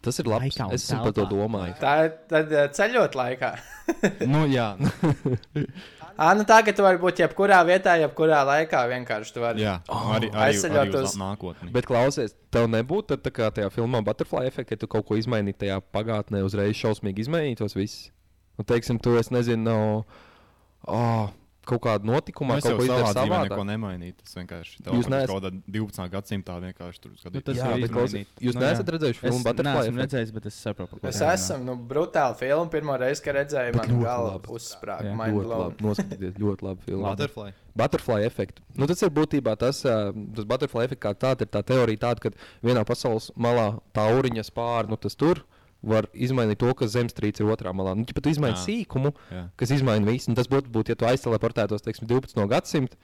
Tas ir labi. Es par to domājis. Tā ir tad, eh, ceļot laikā. *laughs* nu, jā, Ā, nu tā, ka tu vari būt jebkurā vietā, jebkurā laikā. Vienkārši tu vari. jā. Oh, arī, arī, aizceļot arī uz uz- nākotni. Bet klausies, tev nebūtu tad tā kā tajā filmā Butterfly efekts, ka tu kaut ko izmainītu tajā pagātnē, uzreiz šausmīgi izmainītos viss. Nu, teiksim, tu es nezinu, no oh, kaut kāda notikuma, Nu, kaut ko savā izdarīt dzīvē neko savādāk. nemainīju. Tas vienkārši Jūs neesat- kaut kādā 12. gadsimtā vienkārši tur Nu, skatījās. tas Jā, bet izmainīt. jūs Nu, neesat redzējuši filmu Es Butterfly efektu? redzējis, bet es saprotu, ko Es esmu nu, brutāli filmu. Pirmo reizi, kad redzēju, man galva uzsprāga. Ļoti labi. Noskatieties, ļoti labi filmu. *laughs* Butterfly. Butterfly efekts. Nu, tas ir būtībā tas, tas butterfly efekts, kā tāda ir tā teorija, tāda, ka vienā pasaules malā tā uriņa spāra, nu tas tur var izmainīt to, ka zemestrīce ir otrā malā. Nu, izmaini Jā. sīkumu, Jā. kas izmaina visu, un tas būtu, būt, ja tu aizteleportētos, teiksim, 12 no gadsimta,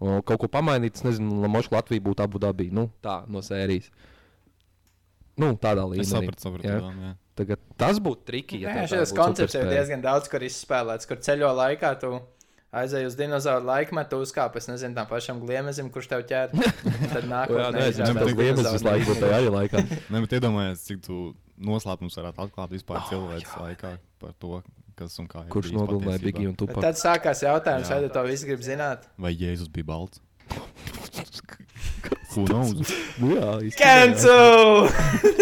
un kaut ko pamainīt, es nezinu, Lamoša Latvija būtu abu dabī, nu, tā no sērijas. Nu, tādā līmenī. Es sapratu, sapratu. Jā. Jā. Tagad tas būtu triki. Ja Jā, būtu koncepts ir diezgan daudz, kur izspēlēts, kur ceļo laikā. Tu aizej uz dinozauru laikmetu, uzkāp, es nezinu, tam pašam gliemezim, kurš tev ķēra. *laughs* Tad O, Jā, nākotnē nē, es izrādās domāju, ka Liemas visu laiku būtu tajā arī laikā. Nē, bet iedomājieties, cik tu noslēpums varētu atklāt vispār cilvēks laikā par to, kas un kā. ir Kurš nogalināja. Biggie un Tupac? tad sākās jautājums, Jā. vai tu to visu gribi zināt? Vai Jēzus bija balts? Who knows? Nu, jā, jā. Cancel!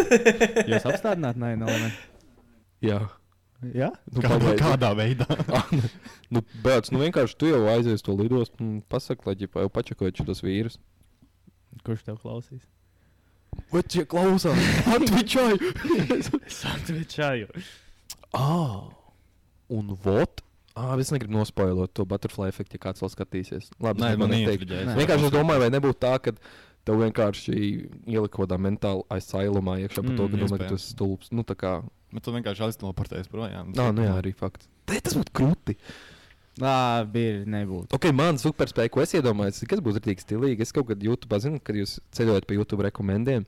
*laughs* Jūs apstādināt, nē, no manis. Jā. Jā? Nu, Kādā, pagaidi. kādā veidā? *laughs* Nu, bet, nu, vienkārši tu jau aizies to lidostu un pasaki, lai jau pačakojiet šos vīrus. Kurš tev klausīs? Tie klausās? Atvičāju! Es atveicāju. ah, un vot? Ah, es negribu nospoilot to butterfly efektu, ja kāds vēl skatīsies. Labi, Nē, man. Nē. Vienkārši es domāju, vai nebūtu tā, ka tev vienkārši ielika kaut kādā mentāli aizsailumā iekšā par to, Mm, ka domā, ka tu esi stulbs. Nu, tā kā. Bet tu vienkārši aizteleportējies projām. Nā, nu jā, arī fakts. Tas būtu krūti. Nā, bija nebūtu. Ok, man superspēja, ko es iedomājos, kas būs rīktīgi stilīgi. Es kaut kad YouTube zinu, kad jūs ceļojat pa YouTube rekomendiem.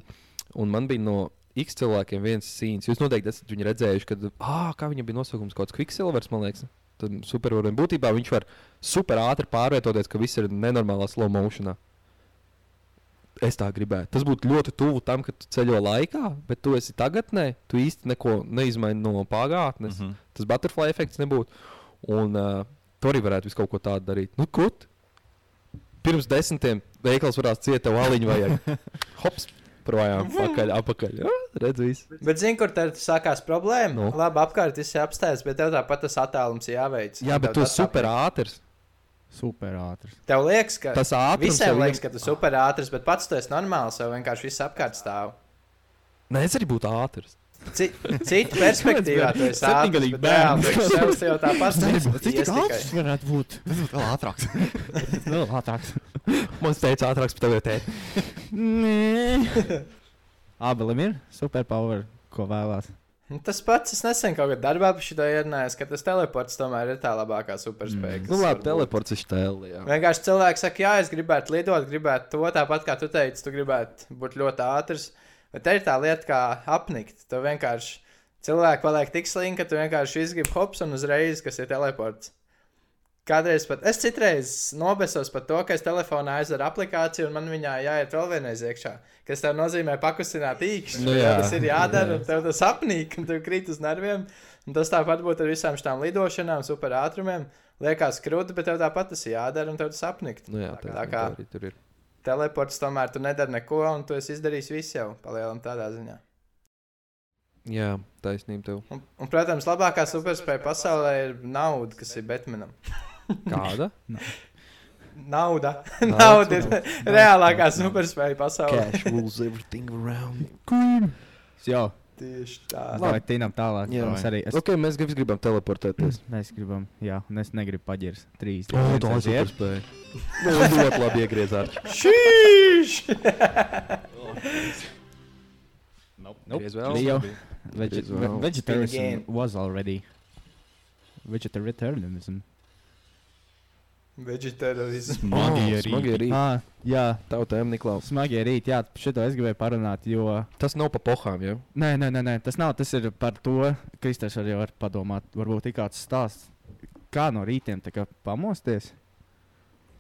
Un man bija no X cilvēkiem viens sīns. Jūs noteikti esat viņu redzējuši, kad, ah, kā viņam bija nosaukums, kaut kāds Quicksilvers, man liekas. Tad supervaronim būtībā viņš var super ātri pārvietoties, ka viss ir nenormālā slow motionā. Es tā gribētu. Tas būtu ļoti tuvu tam, ka tu ceļo laikā, bet tu esi tagadnē. Tu īsti neko neizmaini no pagātnes. Mm. -hmm. Tas butterfly efekts nebūtu. Un uh, tur arī varētu kaut ko tādu darīt. Nu, kur? Pirms desmitiem veikals varētu ciest tev aliņu vajag. *laughs* Hops! Projām, pakaļ, apakaļ. Jā, redz, viss. Bet zini, kur tad sākās problēma? Nu? Labi, apkārt viss ir apstājies, bet tev tāpat tas attālums jāveic. Jā, bet tu esi super ātrs. Super ātrs. Tev liekas, ka Tas ātrums visiem liekas, ka tu esi super ātrs, bet pats tu esi normāls, jau vienkārši viss apkārt stāv. Nē, es arī būtu ātrs. Ci- Cita *laughs* perspektīvā esi ātrs, Septiņgadīgi bērns. sevis jau tāpat Cik tik ies tikai. ātrs? Varētu būt. Tas būtu vēl ātrāks. *laughs* Vēl ātrāks. *laughs* Man teica, ātrāks par tevi tēt. Nē. Abelim ir superpower, ko vēlās. Nu, Tas pats, es nesen kaut kādā darbā par šo ierunājos, ka tas teleports tomēr ir tā labākā superspēja. kas Nu, labi, teleports ir stēli. jā. Vienkārši cilvēks saka, jā, es gribētu lidot, gribētu to tāpat, kā tu teici, tu gribētu būt ļoti ātrs. Bet te ir tā lieta, kā apnikt. Tu vienkārši cilvēki paliek tik slinki, ka tu vienkārši izgribi hops un uzreiz, kas ir teleports. Kādreiz pat es citreiz nobesos par to, ka es telefonā aizveru aplikāciju un man viņā jāiet vēl vienreiz iekšā. Kas tev nozīmē pakustināt īkšķi. Nu jā. tas ir jādara, Jā. un tev tas apnīk, un tev krīt uz nerviem. Un tas tāpat būtu ar visām šīm lidošanām, super ātrumiem. Liekas, krūti, bet tev tāpat tas ir jādara, un tev tas apnikt. Nu, jā, Tā tā, kā- tā arī tur ir. Teleports tomēr tu nedari neko, un tu esi izdarījis visu jau palielināt tādā ziņā. Jā, taisnība tev. Un, un, protams, labākā superspēja pasaulē ir nauda, kas ir Batmanam. Kāda? *laughs* Nauda. Nauda. nauda ir reālākā superspēja pasaulē. Cash rules everything around. Jā, Tieši tā. vai tinam tālāk. Jā. Es arī. Es, Ok, mēs grib- gribam teleportēties. *clears throat* Mēs gribam, jā, un es negribu paģirt trīs. O, viens tā ir superspēja. Nu, ļoti labi iegriezāt. *laughs* Šīš! *laughs* Nope. Griez vēl. Leo. Griez Veg vēl. vegetarianism was already. Vegetarianism. Vegetarianisms. Magie Oh, smagie rīti. rīti. Ah, jā, Tavu tēmu, Niklaus. smagie rīti. Jā, šito es gribēju parunāt, jo. Tas nav pa pohām, ja? Nē, nē, nē, nē, tas nav. Tas ir par to, Kristers arī var padomāt. Varbūt ir kāds stāsts, kā no rītiem tā kā pamosties.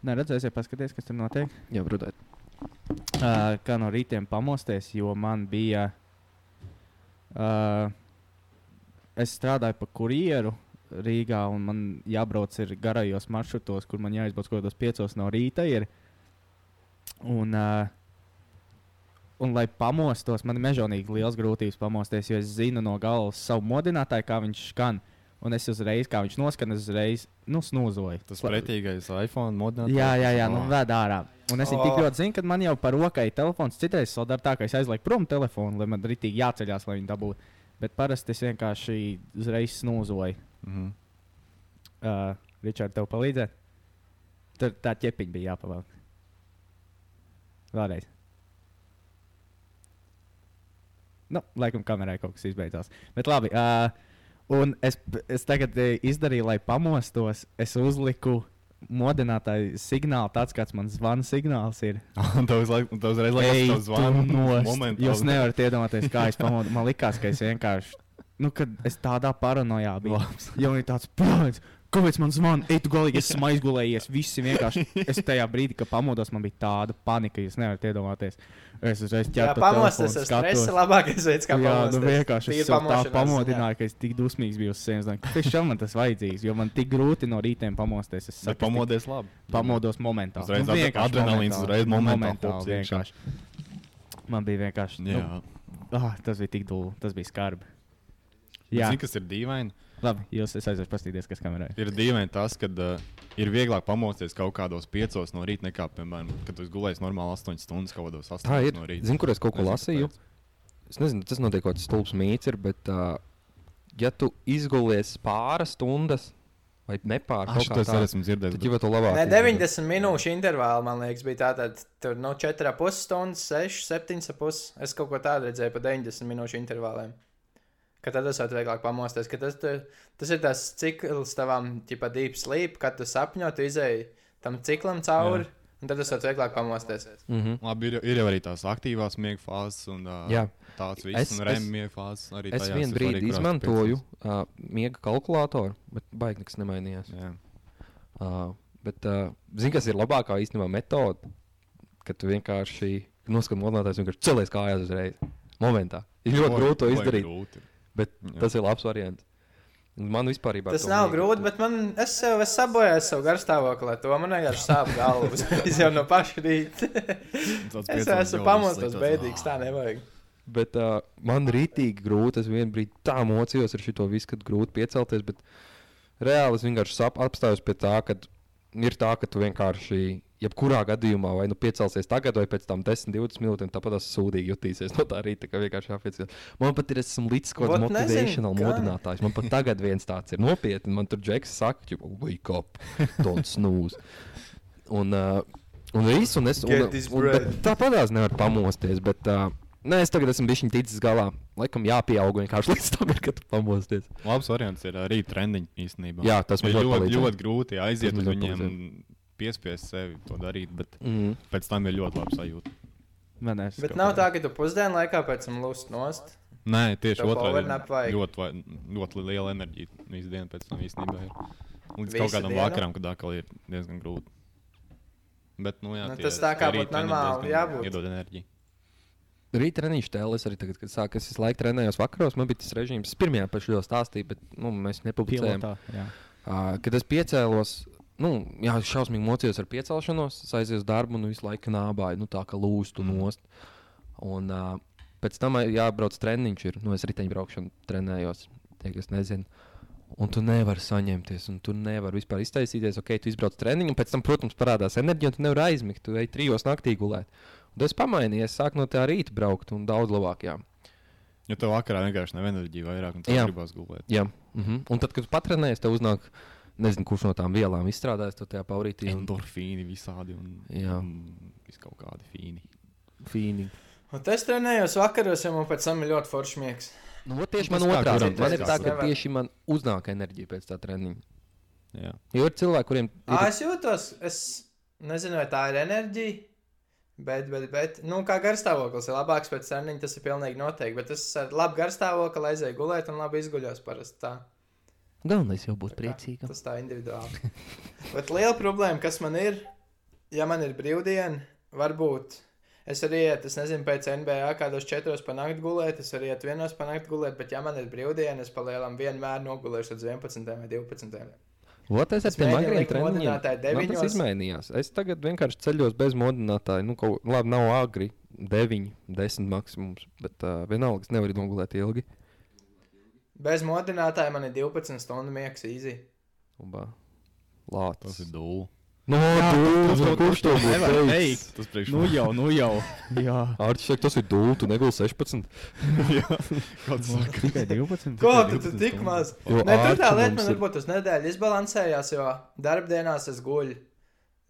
Nē, redzēsiet, paskatieties, kas tur notiek. Jā, brudēt. Uh, kā no rītiem pamosties, jo man bija. Uh, es strādāju par kurjeru Rīgā, un man jābrauc ir garajos maršrutos, kur man jāizbrauc kaut kādos piecos no rīta. Ir. Un, uh, un, lai pamostos, man ir mežonīgi liels grūtības pamosties, jo es zinu no galvas savu modinātāju, kā viņš skan. Un es uzreiz, kā viņš noskan, es uzreiz nu, snūzoju. Tas pretīgais iPhone modernāts. Jā, jā, jā, nu vēd ārā. Un es viņu tik O. ļoti zinu, ka man jau par rokai telefons citreiz vēl dara tā, ka es aizlieku prom telefonu, lai man rītīgi jāceļās, lai viņi dabūtu. Bet parasti es vienkārši uzreiz snūzoju. Mhm. Uh, Ričard, tev palīdzēt? Tur tā ķepiņa bija jāpavēl. Vēlreiz. Nu, laikam, kamerai kaut kas izbeidzās. Bet labi. Uh, un es, es tagad eh, izdarīju, lai pamostos. Es uzliku modinātāju signālu, tāds kāds man zvana signāls ir. *laughs* Un tev uzlaik- un tev uzreiz liekas, Ej, ka tas zvana tu nost. *laughs* momentā. Jūs nevarat iedomāties, kā es pamodu. Man liekas, ka es vienkārši. Nu, kad es tādā paranojā biju. *laughs* Jau ir tāds plāns. Kāpēc man zvana? Ej, tu galīgi esmu aizgulējies. Visi vienkārši. *laughs* Es tajā brīdī, kad pamodos, man bija tāda panika, jūs nevarat iedomāties. Es uzreiz Jā, ķēru pamosties ar stresu ir labākais veids, kā Jā, pamosties. nu vienkārši es tā pamodināju, ka es tik dusmīgs biju uz sevis. Kāpēc šam man tas vajadzīgs? Jo man tik grūti no rītiem pamosties. Es saku, pamodies labi. pamodos momentā. Uzreiz vienkārši adrenalīns, uzreiz momentā iekšā. vienkārši. Man bija vienkārši. Jā. Nu, ah, tas bija tik dūli, tas bija skarbi. Jā. Jā, Zini, kas ir dīvaini? labi. Jūs aiziešu paskatīties, kas kamerā ir. Ir dīvaini tas, ka uh, ir vieglāk pamosties kaut kādos piecos no rīta, nekā, piemēram, kad tu esi gulējis normāli 8 stundas kaut kādos 8 Tā ir. no rīta. Zinu, kur es kaut ko Nezinu, lasīju. kāpēc. Es nezinu, tas notiek kaut kāds stulbs mīts, ir, bet, uh, ja tu izgulies pāris stundas vai nepār kaut šito kā es arī esmu dzirdējis. tad jau to labāk. Nē, izdarīt. 90 minūšu intervāli, man liekas, bija tātad, tur no 4,5 stundas, 6, 7,5. Es kaut ko tādu redzēju pa 90 minūšu intervāliem. Ka tad es varu vieglāk pamosties, ka tas, tu, tas ir tas cikls tavam, tipā deep sleep, kad tu sapņo, tu izēji tam ciklam cauri, un tad es varu vieglāk pamosties. Mhm. Labi, ir, ir jau arī tās aktīvās miega fāzes un uh, Jā. tāds Es- viss, un es- REM miega fāzes. Arī Es tajās vienu ir brīdi izmantoju uh, miega kalkulātoru, bet baigi nekas nemainījās. Jā. Uh, bet, uh, zini, kas ir labākā īstenībā metode? Kad tu vienkārši noskati modinātājs, vienkārši celies kājās uzreiz. Momentā. Ir ļoti grūti to izdarīt, grūti. Bet Jā. tas ir labs variants. Man vispār Tas nav grūti, bet man, es sev es sabojāju savu garstāvokli, ar to man vienkārši sāp galvas. *laughs* Es jau no paša rīta. Es esmu pamostos liekas, tā nevajag. Bet uh, man rītīgi grūti. Es vienā brīdī tā mocījos ar šo visu, kad grūti piecelties. Bet reāli es vienkārši apstājos pie tā, ka ir tā, ka tu vienkārši. Jebkurā gadījumā, vai nu piecelsies tagad, vai pēc tam 10, 20 minūtēm, tāpat tas sūdīgi jutīsies no tā rīta, ka vienkārši jāpiecās. Man pat ir, es esmu līdz kaut nezinu, motivational kā. modinātājs. Man pat tagad viens tāds ir nopietni. Man tur džeks saka, ka wake up, don't snooze. Un, uh, un viss, un es. Un, un, bet tāpat es nevaru pamosties. Bet, uh, Nē, es tagad esmu bijis ticis galā. Laikam jāpieaug vienkārši *laughs* līdz tam, kad tu pamosties. Labs variants ir arī trendiņš īstenībā. Jā, tas man ir ļoti ļoti, ļoti grūti aiziet uz viņiem, piespiest sevi to darīt, bet Mm. pēc tam ir ļoti labi sajūta. Man es Bet nav tā, ka tu pusdienu laikā pēc tam lūst nost. Nē, tieši otrādi. Ļoti, vai- ļoti liela enerģija visu dienu pēc tam īstenībā ir. Līdz Visu kaut kādam dienu? vakaram, kad atkal ir diezgan grūti. Bet, nu, jā, Nu, tie- tas tā kā būtu normāli jābūt. Iedod enerģiju. Rīta treniņš tēlis arī tagad, kad sāk, es laiku trenējos vakaros. Man bija tas režīms, es pirmajā pašā jau stāstīju, bet nu, mēs nepublicējām. Pilotā, jā. Uh, kad es piecēlos, nu, jā, šausmīgi mocījos ar piecelšanos, es aizēju uz darbu un visu laiku nābāju, nu, tā kā lūstu nost. Un uh, pēc tam jābrauc treniņš, ir, nu, es riteņbraukšanu trenējos, tie, kas nezina. Un tu nevari saņemties, un tu nevari vispār iztaisīties. Ok, tu izbrauc treniņu, un pēc tam, protams, parādās enerģija, un tu nevari aizmigt. Tu ej trijos naktī gulēt. Un tas pamainījies, es sāku no tā rīta braukt, un daudz labāk. Jā. Jo tev vakarā vienkārši nav enerģija vairāk, un tev Jā. gribās gulēt. Jā. Mhm. Un tad, kad tu patrenējies, tev uznāk, nezinu, kurš no tām vielām izstrādājas to tajā paurītī. Un... Endorfīni visādi un, Jā. un vis kaut kādi fīni. Fīni. Un es trenējos vakaros, jo man pēc tam ir ļoti foršs miegs. Nu, ot tieši Tas man otrādi. Man ir tā, ka kuram. tieši man uznāk enerģija pēc tā treniņa. Jā. Jo ir cilvēki, kuriem ir es jūtos, es nezinu, vai tā ir enerģija. Bet, bet, bet, nu, kā garstāvoklis ir labāks pēc treniņa, tas ir pilnīgi noteikti. Bet es ar labu garstāvokli aizēju gulēt un labi izguļos parasti tā. Galvenais jau būt priecīgam. Tas tā individuāli. *laughs* bet liela problēma, kas man ir, ja man ir brīvdiena, varbūt es arī ietu, es nezinu, pēc NBA kādos četros panākt gulēt, es arī ietu vienos panākt gulēt, bet ja man ir brīvdiena, es palielam vienmēr nogulēšu līdz 11 vai 12. Ot, es ar tiem agriem treniņiem. Man tas izmainījās. Es tagad vienkārši ceļos bez modinātāja. Nu, kaut, labi, nav agri. 9, 10 maksimums. Bet uh, vienalga, es nevaru nogulēt ilgi. Bez modinātāja man ir 12 stundu miegs īsi. Ubā. Tas Lācis. ir dūle. No, tas- tu, kurš to Nevar teikt. Tas priekš Nu jau, nu jau. *laughs* Jā, Ārķis saka, tas ir dūle, tu neguli 16. *laughs* Kāds saka? tikai 12. Ko Tikai tu tur 12 tik stundas. maz? Jo Nē, tur tā ārķi lieta mums man ir- varbūt uz nedēļu izbalansējās, jo darbdienās es guļu.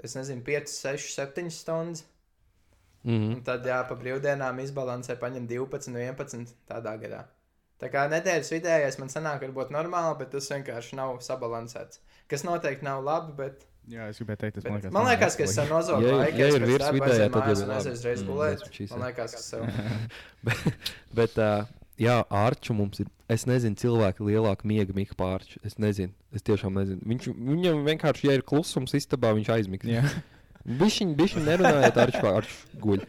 Es nezinu, 5, 6, 7 stundas. Mhm. Un tad, jā, pa brīvdienām izbalansē, paņem 12, 11 tādā gadā. Tā kā nedēļas vidējais man sanāk, varbūt normāli, bet tas vienkārši nav sabalansēts. Kas noteikti nav labi, bet. Jā, es gribēju teikt, tas bet man liekas. man liekas, ka es esmu nozogu Ja- laiku. ja es ir virs vidējā, tad jau that's what she Man liekas, ka sev. *laughs* Bet, uh, jā, Arču mums ir. Es nezinu, cilvēki lielāku miega mīklu pārču. Es nezinu, es tiešām nezinu. Viņš, viņam vienkārši, ja ir klusums istabā, viņš aizmigs. Jā, Viņš viņu nerunāja ar Arču, Arču guļ.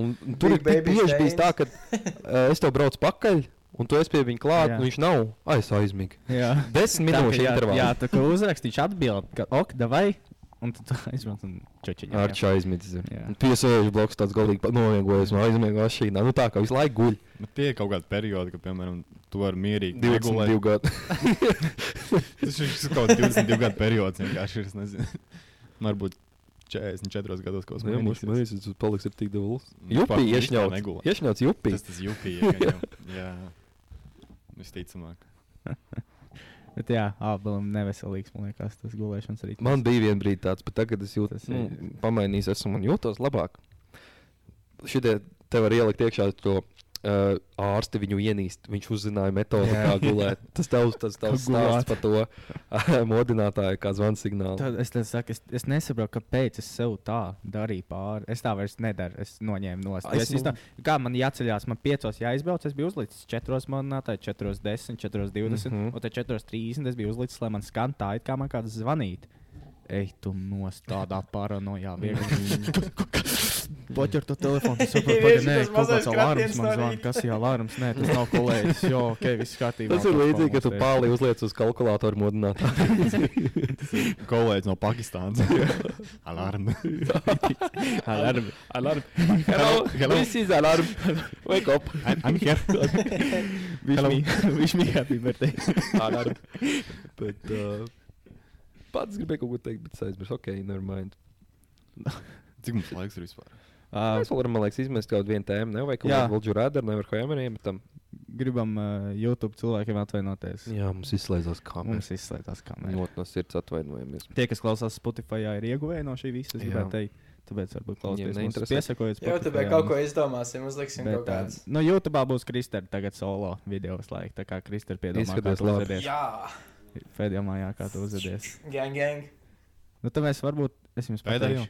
Un, un tur Big ir bieži bijis tā, ka uh, es to braucu pakaļ, un tu esi pie viņa klāt, Jā. un viņš nav. Ai, es aizmigu. jā. *laughs* Desmit ka minūšu jā, intervālā. Jā, tā kā uzrakstīšu atbildi, ka ok, davai, un tad aizbrauc un čočiņā. Arču aizmidzis. Jā. Piesēžu bloks tāds galīgi noviegojis, no aizmiegu mašīnā. Nu tā kā visu laiku guļ. Bet tie ir kaut kādi periodi, kad, piemēram, tu vari mierīgi 22 gadu. *laughs* Tas ir kaut kāds 22 gadu periods. Vienkārši ir, es nezinu. Varbūt 44 gados kaut kas Jā, mums tas paliks ar tik daudz. Nu, Jupī, iešņauts. Iešņauts jupī. Tas tas jupī. ja, ka jau- *laughs* Jā. Visticamāk. *laughs* Bet jā, abelam neveselīgs, man liekas, tas gulēšanas rīts. Man bija viena brīdi tāds, bet tagad es jūtos, nu, ir- pamainījis, esmu un jūtos labāk. Šitie te var ielikt iekšā to uh, ārsti viņu ienīst. Viņš uzzināja metodi, Jā. kā gulēt. *laughs* Tas tavs, tas tavs stāsts par to *laughs* modinātāju, kā zvanu signālu. Tad es, saku, es, es nesaprotu, kāpēc es sev tā darīju pāri. Es tā vairs nedaru. Es noņēmu no Es stūres. nu- Kā man jāceļās, man piecos jāizbrauc. Es biju uzlicis 4 monētai, 4, 10, 4, 20. Mm. -hmm. Un tad 4, 30 es biju uzlicis, lai man skan tā, it kā man kāds zvanīt. Ej, tu nost tādā paranojā. *laughs* Poķer to telefonu. Tas *laughs* saprot, Vienkārši pagaid, nē, kaut kāds kratiens man zvana. Kas ir alarms? Nē, tas nav kolēģis. Jo, ok, viss kārtībā. Tas ir līdzīgi, ka tu pāri uzliec uz kalkulātoru modinātāju. *laughs* Kolēģis no Pakistānas. *laughs* Alarm. Alarmi. Alarm. Hello, hello. This is alarm. Wake up. I'm, I'm here. Viņš bija happy birthday. alarm. Bet, uh, pats gribēju kaut ko teikt, bet es aizmirsu. Ok, never mind. Cik mums laiks ir vispār? Uh, Mēs varam, man liekas, izmest kaut kādu vienu tēmu. Nevajag kaut Jā. kādu Vulģu rādu, nevar Hoemeriem. Tam. gribam uh, YouTube cilvēkiem atvainoties. Jā, mums izslēdzās kameras. Mums izslēdzās kamera. Ļoti no sirds atvainojamies. Tie, kas klausās Spotify, ir ieguvēji no šī visa. Es Jā. gribētu teikt, tāpēc varbūt klausieties. mums neinteresē. Piesakojot, Jā, tad kaut ko izdomāsim, uzliksim kaut Bet, uh, kādas. nu, YouTube būs Kristēna tagad solo video laika. Tā kā Kristēna piedomā, kā tu uzvedies. Jā, Pēdējā mājā, kā tu uzvedies. gang, gang. Nu, tad mēs varbūt, es jums pateikšu.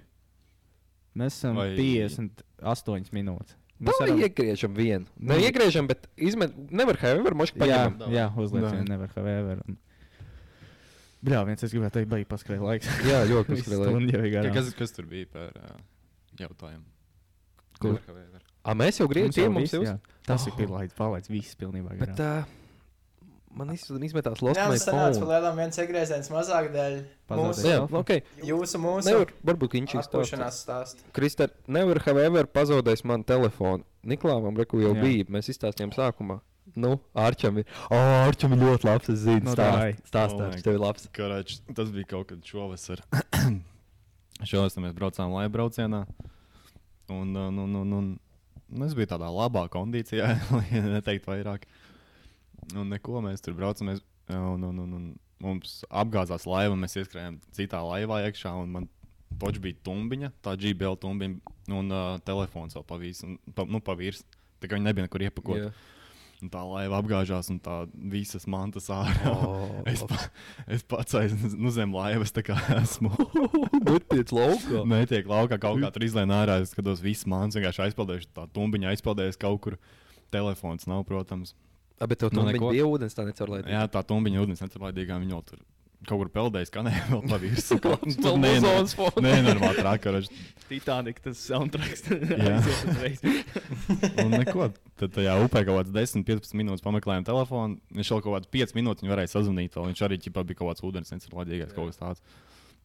Mēs esam Vai- 58 minūtes. Mēs varam... iegriežam vienu. Ne Nu. iegriežam, bet izmet... nevar Hoemer moški Jā, paņemt. jā uzliek, Davai. nevar vēver. Un... Bļā, viens es gribēju teikt, baigi paskrēja laiks. Jā, ļoti *laughs* paskrēja. ir Ja, kas, kas tur bija par uh, jautājumu? Kur? A, mēs jau griežam, jau mums jau jā. Tas Oh. ir pilnīgs, palaidis viss pilnībā Bet uh, man iz- izmetās lost Jā, sanāca phone. pa lielam viens iegrieziens mazāk dēļ mūsu, Jā, telefonu. ok. jūsu, mūsu Nevar, varbūt viņš ir atpūšanās stāstu. Kristēn, nevar Hoemer pazaudējis man telefonu. Niklāvam, reku jau Jā. bija. Mēs izstāstījām sākumā. Nu, Arčam ir. O, oh, Arčam ir ļoti labs. Es zinu, Nu, stāst, stāst, Oh tev ir labs. Karāč, tas bija kaut kad šovasar. *coughs* šovasar mēs braucām laiva braucienā. Un, un, un, un, un, un es biju tādā labā kondīcijā, *laughs* lai neteiktu vairāk. Un neko mēs tur braucam. Mēs, un, un, un, un mums apgāzās laiva, mēs ieskrējām citā laivā iekšā. un Man poč bija tumbiņa, tā GBL tumbiņa un uh, telefons vēl pavīs, un, pa, nu, pavirs. Tā kā viņi nebija nekur iepakot. Jā. Un tā laiva apgāžās, un tā visas mantas ārā. Oh, *laughs* es, pa, es pats aiz nu, zem laivas esmu. *laughs* Netiec laukā. Netiek laukā kaut kā tur izlēna ārā. Es skatos, visas manas vienkārši aizpildījušas. Tā tumbiņa aizpildījusies kaut kur. Telefons nav, protams. A, bet tev Nu, tur neko. bija ūdens, tā necaurlaidīga. Jā, tā tumbiņa ūdens necaurlaidīgā. Viņa vēl tur kaut kur peldējas, kā nē, vēl pa virsmu. *laughs* Kaut Vēl Tur muzonas fonā. Nē, normāli trakaroši. Titanic, tas soundtracks. *laughs* *laughs* Jā. Un neko. Tad tajā upē kaut kāds 10, 15 minūtes pameklējām telefonu. Viņš vēl kaut kāds 5 minūtes varēja sazvanīt. Vēl. Viņš arī ķipā, bija kaut kāds ūdens, necaurlaidīgais kaut kas tāds.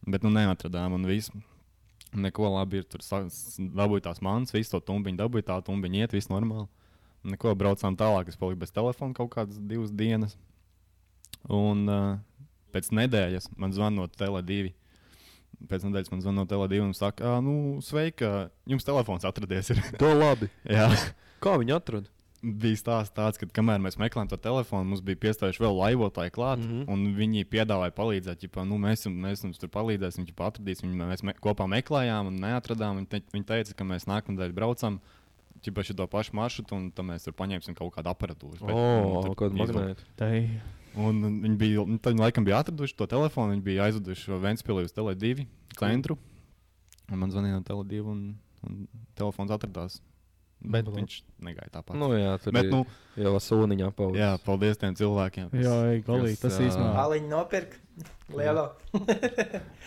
Bet nu neatradām un viss. Neko labi ir tur. Dabūja tās manas, visu to tumbiņu, dabūja tā tumbiņa iet, viss normāli. Neko braucām tālāk, es paliku bez telefona kaut kādas divas dienas. Un uh, pēc nedēļas man zvana no Tele2. Pēc nedēļas man zvana no Tele2 un saka, nu, sveika, jums telefons atradies. *laughs* To labi. Jā, Kā viņi atrada? bija stāsts tāds, ka kamēr mēs meklējām to telefonu, mums bija piestājuši vēl laivotāji klāt, mm. -hmm. un viņi piedāvāja palīdzēt. Ģipā, nu, mēs, mēs jums tur palīdzēsim, viņi atradīs. Viņi, mēs me, kopā meklējām un neatradām. Viņi, te, viņi teica, ka mēs nākamnedēļ braucam. Čipa šo pašu maršrutu, un tad mēs tur paņemsim kaut kādu aparatūru. Bet, O, tur magnēta. Tai. Un viņi bija, nu, tad viņi laikam bija atraduši to telefonu, viņi bija aizveduši šo Vēnspilī uz Tele2 centru. Un man zvanīja no Tele2 un, un telefons atradās. Bet Mhm. viņš negāja tāpat. Nu, jā, tur Bet, ir nu, jau sūniņā paudzes. jā, paldies tiem cilvēkiem. Jā, galīgi, tas īstenībā. Aliņu nopirkt. Lielo.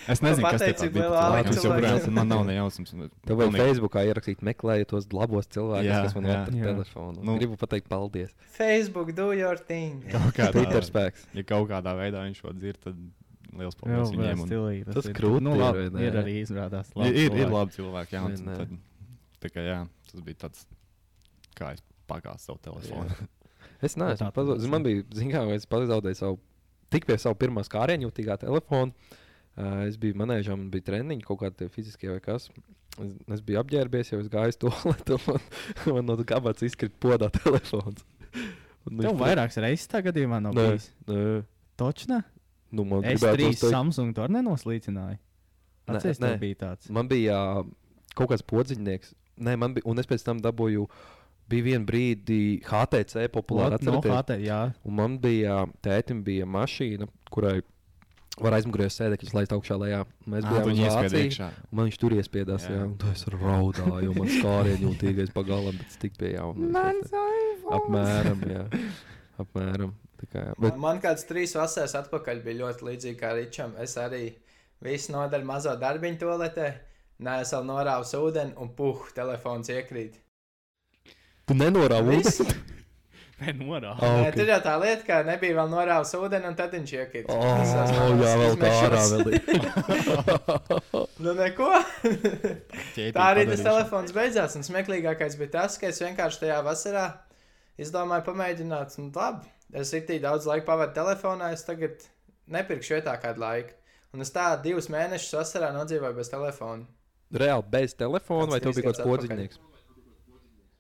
Es nezinu, kas Aleksam cilvēkiem. Es joprojām man nav nejausmas. Tev vajag Facebookā ierakstīt, meklējiet tos labos cilvēkus, Jā, kas man atrada Jā. telefonu. Nu. Nu, Gribu pateikt paldies. Facebook, do your thing. Kaut kādā, Twitter spēks. ja kaut kādā veidā viņš to dzird, tad liels paldies viņiem. un-. Tas ir. krūti nu, ir, ir arī izrādās. Ir, ir, ir labi cilvēki, jā. Tā kā, jā, tas bija tāds, kā es pagāju savu telefonu. *laughs* Es Nu, tā neesmu pazaudējis. ir. Man bija, zināmā mērā, es pazaudēju savu, tik pie savu pirmā skārienu jūtīgā telefona. Uh, es biju manēžā, man bija treniņi, kaut kādi tie fiziskie vai kas. Es, es biju apģērbies, jau es gāju uz to lietu, *laughs* un man, man no gabats izkrita podā *laughs* telefons. Un Tev vairākas reizes tagad ir man Nē, bijis. nē. Točna? Nu, man Es trīs teikt- Samsung to nenoslīcināju. Nē, Atceries, nē. tev bija tāds. Man bija ā, kaut kāds podziņnieks. Nē, man bija, un es pēc tam dabūju, bija viena brīdi HTC populāra. No? HT, jā. Un man bija, tētim bija mašīna, kurai var aizmugurējos sēdekļus laist augšā lejā. Mēs bijām uz un Man viņš tur iespiedās, jā, Jā. un tas ir raudāju, man skārienu jūtīgais pagalām, bet tik pie jauna. Apmēram, jā. Apmēram. Kā, jā. Bet... Bet, Man kāds trīs vasaras atpakaļ bija ļoti līdzīgs kā Ričam. Es arī visu nodaļu mazo darbiņu toaletē, nesu vēl norāvis ūdeni un puh, telefons iekrīt. tu nenorāvi ūdeni? *laughs* Nē, norā. Ah, Nē. Tur jau tā lieta, ka nebija vēl norāvis ūdeni un tad viņš iekrīt. Oh, Visās jā, manas vēl tā ārā. *laughs* *laughs* Nu, neko. Tā arī tas telefons beidzās. Un smieklīgākais bija tas, ka es vienkārši tajā vasarā izdomāju pamēģināt. Un labi, es ir tik daudz laika pavadu telefonā, es tagad nepirkšu vietā kādu laiku. Un es tā divus mēnešus vasarā nodzīvoju bez telefona. Reāli bez telefona, vai Kāds tev bija kāds podziņnieks?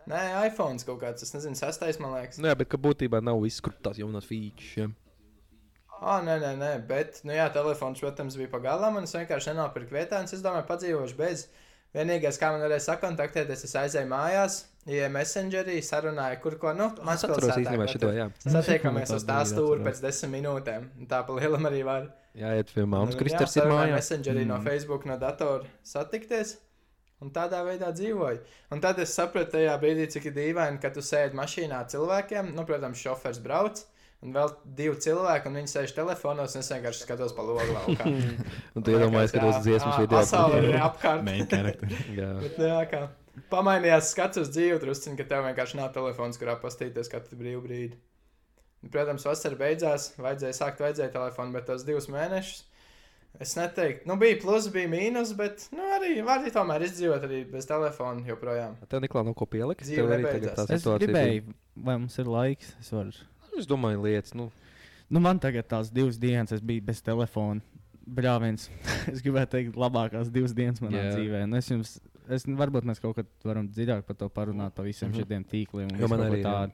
Nē, iPhone kaut kāds, es nezinu, sastais, man liekas. Jā, bet ka būtībā nav izskruptās jaunās features. Ah, nē, nē, nē, bet, nu jā, telefons, protams, bija pagalām, un es vienkārši nenopirku vietā, un es domāju, padzīvošu bez. Vienīgais, kā man varēja sakontaktēties, es aizēju mājās, ja messengerī sarunāju, kur ko, nu, Es atceros īstenībā šito, jā. Satiekamies uz tā Tādu stūra pēc desmit minūtēm. un Tā pa lielam arī var. Jā, iet pie māmas, Un, Kristers jā, ir mājās. Messengerī mm. no. Facebook, no datora satikties. Un tādā veidā dzīvoju. Un tad es sapratu, tajā brīdī, cik ir dīvaini, ka tu sēdi mašīnā cilvēkiem. Nu, protams, šofers brauc. Un vēl divi cilvēki, un viņi sēž telefonos, un es vienkārši skatos pa logu laukā. *laughs* Un tu iedomājies, ka tos dziesmas video. Pasaule ir apkārt. Main character. *laughs* Jā. Bet, nu, jā, kā pamainījās skats uz dzīvi, drusciņ, ka tev vienkārši nav telefons, kurā pastīties katru brīvu brīdi. Un, Protams, vasara beidzās, vajadzēja sākt, vajadzēja telefonu, bet tos divus mēnešus. Es neteiktu, nu, bija plus, bija mīnus, bet nu, arī var arī tomēr izdzīvot arī bez telefona joprojām. Tev Niklā nav ko pielikt. Tev arī tagad tā Es situācija. gribēju, vai mums ir laiks. Es, varu... bija- Es domāju, lietas, nu, nu, man tagad tās divas dienas, es biju bez telefona. Brāļs, *laughs* es gribēju teikt, labākās divas dienas manā Jā. yeah. dzīvē. Un es jums, es, varbūt mēs kaut kad varam dziļāk par to parunāt, par visiem mm -hmm. šiem tīkliem. un Jo man arī, jā. tādu.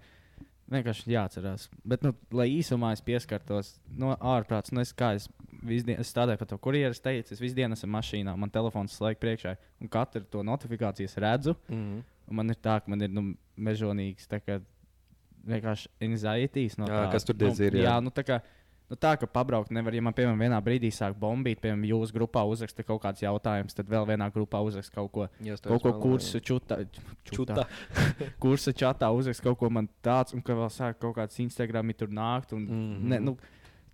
Vienkārši jāatcerās. Bet, nu, lai īsumā es pieskartos no ārprāts, nu, es, kā es, visdien, es strādāju par to kurjeru, es teicu, es visu dienu esmu mašīnā, man telefons slēdz priekšā, un katru to notifikāciju redzu. mm. Un man ir tā, ka man ir nu, mežonīgs tā kā vienkārši anxieties no Jā, tā. kas tur diez nu, ir, jā. Jā, nu tā kā. Nu tā kā pabraukt nevar, ja man, piemēram, vienā brīdī sāk bombīt, piemēram, jūsu grupā uzraksta kaut kāds jautājums, tad vēl vienā grupā uzraksta kaut ko, to kaut ko kursu čutā, čutā. *laughs* kursa čatā uzraksta kaut ko man tāds, un ka vēl sāk kaut kāds Instagram tur nākt. Un, mm. -hmm. ne, nu,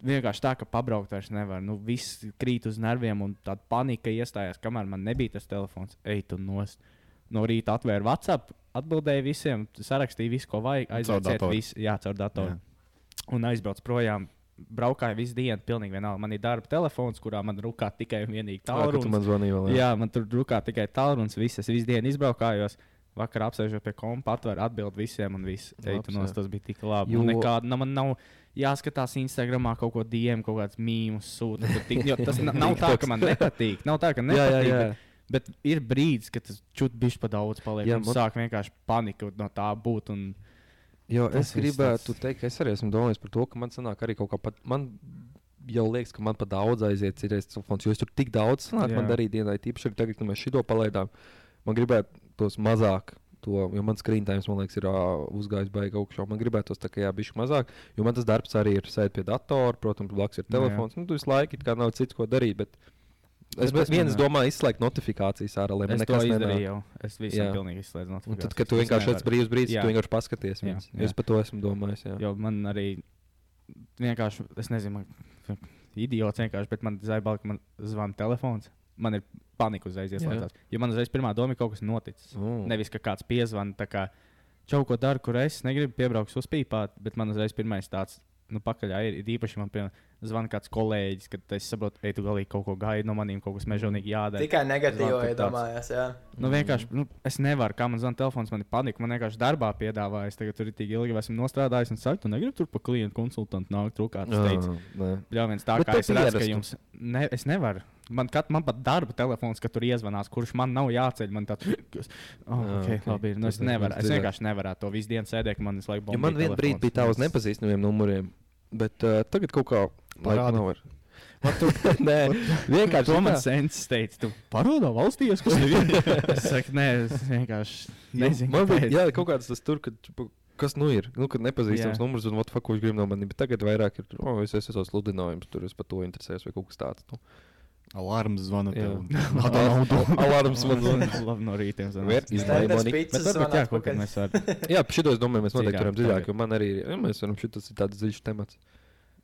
vienkārši tā, ka pabraukt vairs nevar. Nu, viss krīt uz nerviem, un tāda panika iestājās, kamēr man nebija tas telefons. Ej, tu nost. No rīta atvēru WhatsApp, atbildēju visiem, sarakstīju visu, ko vajag. Aizbraucu, jā, caur datoru. Jā. Un aizbraucu projām. Braukāju visu dienu, pilnīgi vienalga. Man ir darba telefons, kurā man rūkā tikai un vienīgi Jā, tālrunis. man zvanīji vēl. Jā, man tur rūkā tikai tālrunis. Viss, es visu dienu izbraukājos. Vakar apsēžot pie kompa, atvēru atbildi visiem, un viss. Jā. tas bija tik labi. Jo-. Nekāda, na, man nav jāskatās Instagramā kaut ko diem, kaut kāds mīmus sūta. tik- Tas *laughs* na- nav tā, ka man nepatīk. Nav tā, ka *laughs* jā, jā. nepatīk. jā. Bet, ir brīdis, kad tas čūtis bišķi pa daudz paliek. Jā, Jā, man- sāk vienkārši panika no tā būt. Un... Jo Tas es gribētu tāds- teikt, ka es arī esmu domājis par to, ka man sanāk arī kaut kā pat. Man jau liekas, ka man pat daudz aiziet citreiz telefons, jo es tur tik daudz sanāk, man Jā. darīja dienai. Tīpaši arī tagad, kad mēs šito palaidām, man gribētu tos mazāk. To, jo man screen time, man liekas, ir uh, uzgājis baigi augšā. Man gribētu tos tā kā jā, bišķi mazāk, jo man tas darbs arī ir sēdēt pie datora, protams, blakus ir Jā, jā. telefons. Nu, tu visu laiku kā nav cits, ko darīt. Bet es Bet viens domāju, izslēgt notifikācijas ārā, lai man Es to nekas jau. Es visam Jā. pilnīgi izslēdzu no Un tad, kad tu vienkārši esi brīvs brīdis, tu vienkārši paskaties. Jā, jā. Es par to esmu domājis. Jā. Jo man arī vienkārši, es nezinu, man idiots vienkārši, bet man zaibāk, man zvana telefons. Man ir panika uzreiz ieslēgts. Jo man uzreiz pirmā doma ir kaut kas noticis. Mm. Nevis, ka kāds piezvana, tā kā čau, ko daru, kur es negribu piebraukt uzpīpāt, bet man uzreiz pirmais tāds, nu, pakaļ ir, ir īpaši man, piemēram, zvana kāds kolēģis, kad es saprotu, ej, tu galīgi kaut ko gaidi no maniem, kaut kas mežonīgi jādara. Tikai tad iedomājās. Jā. Nu, vienkārši, nu, es nevaru, kā man zvana telefons, man ir panika. Man vienkārši darbā piedāvāja, es tagad tur ir tik ilgi esmu nostrādājis, un saku, tu negribi tur pa klientu konsultantu nākt, trūkāt. Es teicu, nē. Jā, viens tā Bet kā es redzu, ka jums, ne, es nevaru. Man, kat, man pat darba telefons, ka tur iezvanās, kurš man nav jāceļ. Man tāds, oh, okay, ok. labi, ir. nu, es ir nevaru. Es vienkārši nevaru to visu dienu sēdēt, man laiku Jo man vienā brīdī bija tā uz nepazīstamiem numuriem, bet uh, tagad kaut kā Parādi. laika nav. var. *laughs* Nē, vienkārši To man tā. sens teica, tu parodā valstīs, kas *laughs* nevienu. es saku, nē, es vienkārši nezinu. Man bija jā, kaut kāds tas tur, kad, kas nu ir. Nu, kad nepazīstams Jā. numurs un what fuck, ko viņš grib no manis. Bet tagad vairāk ir, oh, es esmu sludinājums, tur es par to interesējos vai kaut kas tāds. Nu. Alarms zvana Jā. tev. *laughs* Nāda naudu. Alarms man zvanīja. Labi, no rīta. Pizzas Bet varbūt zvana jā, kaut kad mēs varam. Jā, par šito es domāju, mēs noteikti varam dziļāk, jo man arī ir, ja mēs varam, šis ir tāds dziļš temats.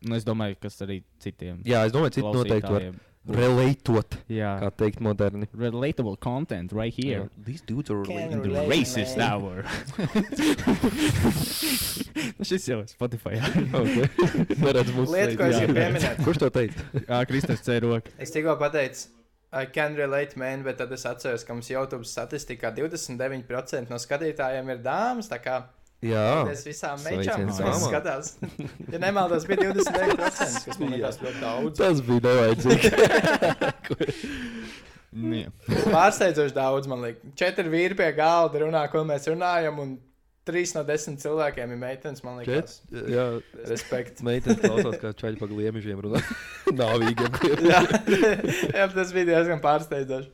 Nu, es domāju, kas arī citiem. Jā, es domāju, citi noteikti var relatot, Jā. kā teikt moderni. Relatable content right here. These dudes are Can relate, Racist man. hour. *laughs* Šis jau ir Spotify. *laughs* Neredz mūsu Lieta, ko es gribu pieminēt. Kurš to teica? *laughs* Jā, Kristers cēroka. Es tikko pateicu, I can relate, man, bet tad es atceros, ka mums YouTube statistikā 29% no skatītājiem ir dāmas. Tā kā Jā, es visām mečām skatās. ja nemaldos, bija 29%, kas man liekas ļoti daudz. tas bija nevajadzīgi. *laughs* *laughs* Nē. Pārsteidzoši daudz, man liekas. Četri vīri pie galda runā, ko mēs runājam, un trīs no desmit cilvēkiem ir meitenes, man liekas. Čet- Jā, Respekt. meitenes klausās, kā čaļi pa gliemežiem runā. *laughs* Nāvīgiem. *laughs* Jā, jā, tas bija diezgan pārsteidzoši.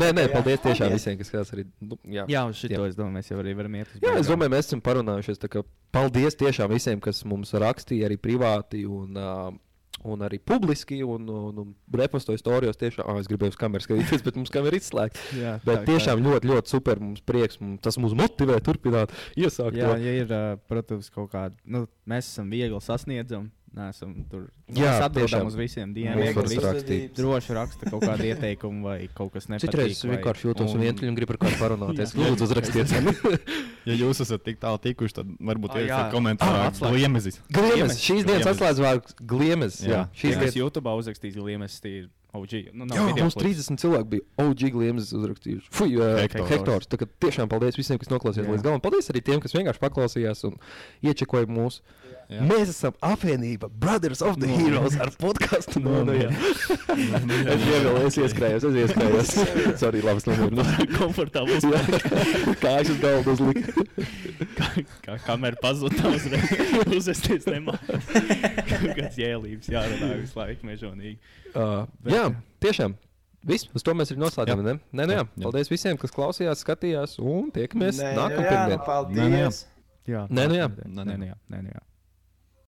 Nē, nē, paldies tiešām Paldies. visiem, kas skatās arī. Nu, jā. Jā, uz šito Jā. es domāju, mēs jau arī varam iet uz Jā, es domāju, mēs esam parunājušies. tā kā Paldies tiešām visiem, kas mums rakstīja arī privāti un, uh, un arī publiski. Un, un, un repostoju storijos tiešām, ah, es gribēju uz kameras skatīties, bet mums kamera ir izslēgta. *laughs* Jā, Bet tā, tiešām ļoti, ļoti super. Mums prieks, mums, tas mūs motivē turpināt, *laughs* iesākt Jā, to. ja ir, protams, kaut kāda, nu, mēs esam viegli sasniedzami. Neesam tur. Jā, mēs atbildam uz visiem rakstīt. Droši raksta kaut kādu *laughs* ieteikumu vai kaut kas nepatīk. Citreiz es vai- vienkārši jūtos un vientuļi un gribu ar kādu parunāties. *laughs* Lūdzu, uzrakstiet. *laughs* Ja jūs esat tik tālu tikuši, tad varbūt Ah, jā. ielieciet komentārā Ah, gliemezis. Gliemes, šīs dienas Gliemes. atslēdz vārds gliemes. Jā, šīs dienas. YouTube Liemas ir OG. Nu, Jā, mums klips. 30 cilvēki bija OG gliemas uzrakstījuši. Fui, uh, Hektors. hektors. Tā kā tiešām paldies visiem, kas noklausījās Jā. līdz galam. Paldies arī tiem, kas vienkārši paklausījās un iečekoja mūsu. Jā. Mēs esam apvienība Brothers of the No. Heroes ar podkāstu. No, no, jā. *laughs* es ievēlu, es ieskrējos, es ieskrējos. *laughs* Sorry, labs nomierinu. *laughs* Komfortabls. Kā es uz galdu uzliku. kā, kā kamera pazuda uzreiz. Uzvesties nemāķi. Kāds jēlības jārunā visu laiku mežonīgi. Uh, Bet- jā, tiešām. Viss, uz to mēs arī noslēdzam. Nē, nē, jā. Jā, jā. Paldies visiem, kas klausījās, skatījās un tiekamies Nē, nu nākamā jā, nu pirmdienā. paldies. Nē, nē. Jā, Nē, nu jā. Nē, Nē, nu. nu jā. Nē, nu jā.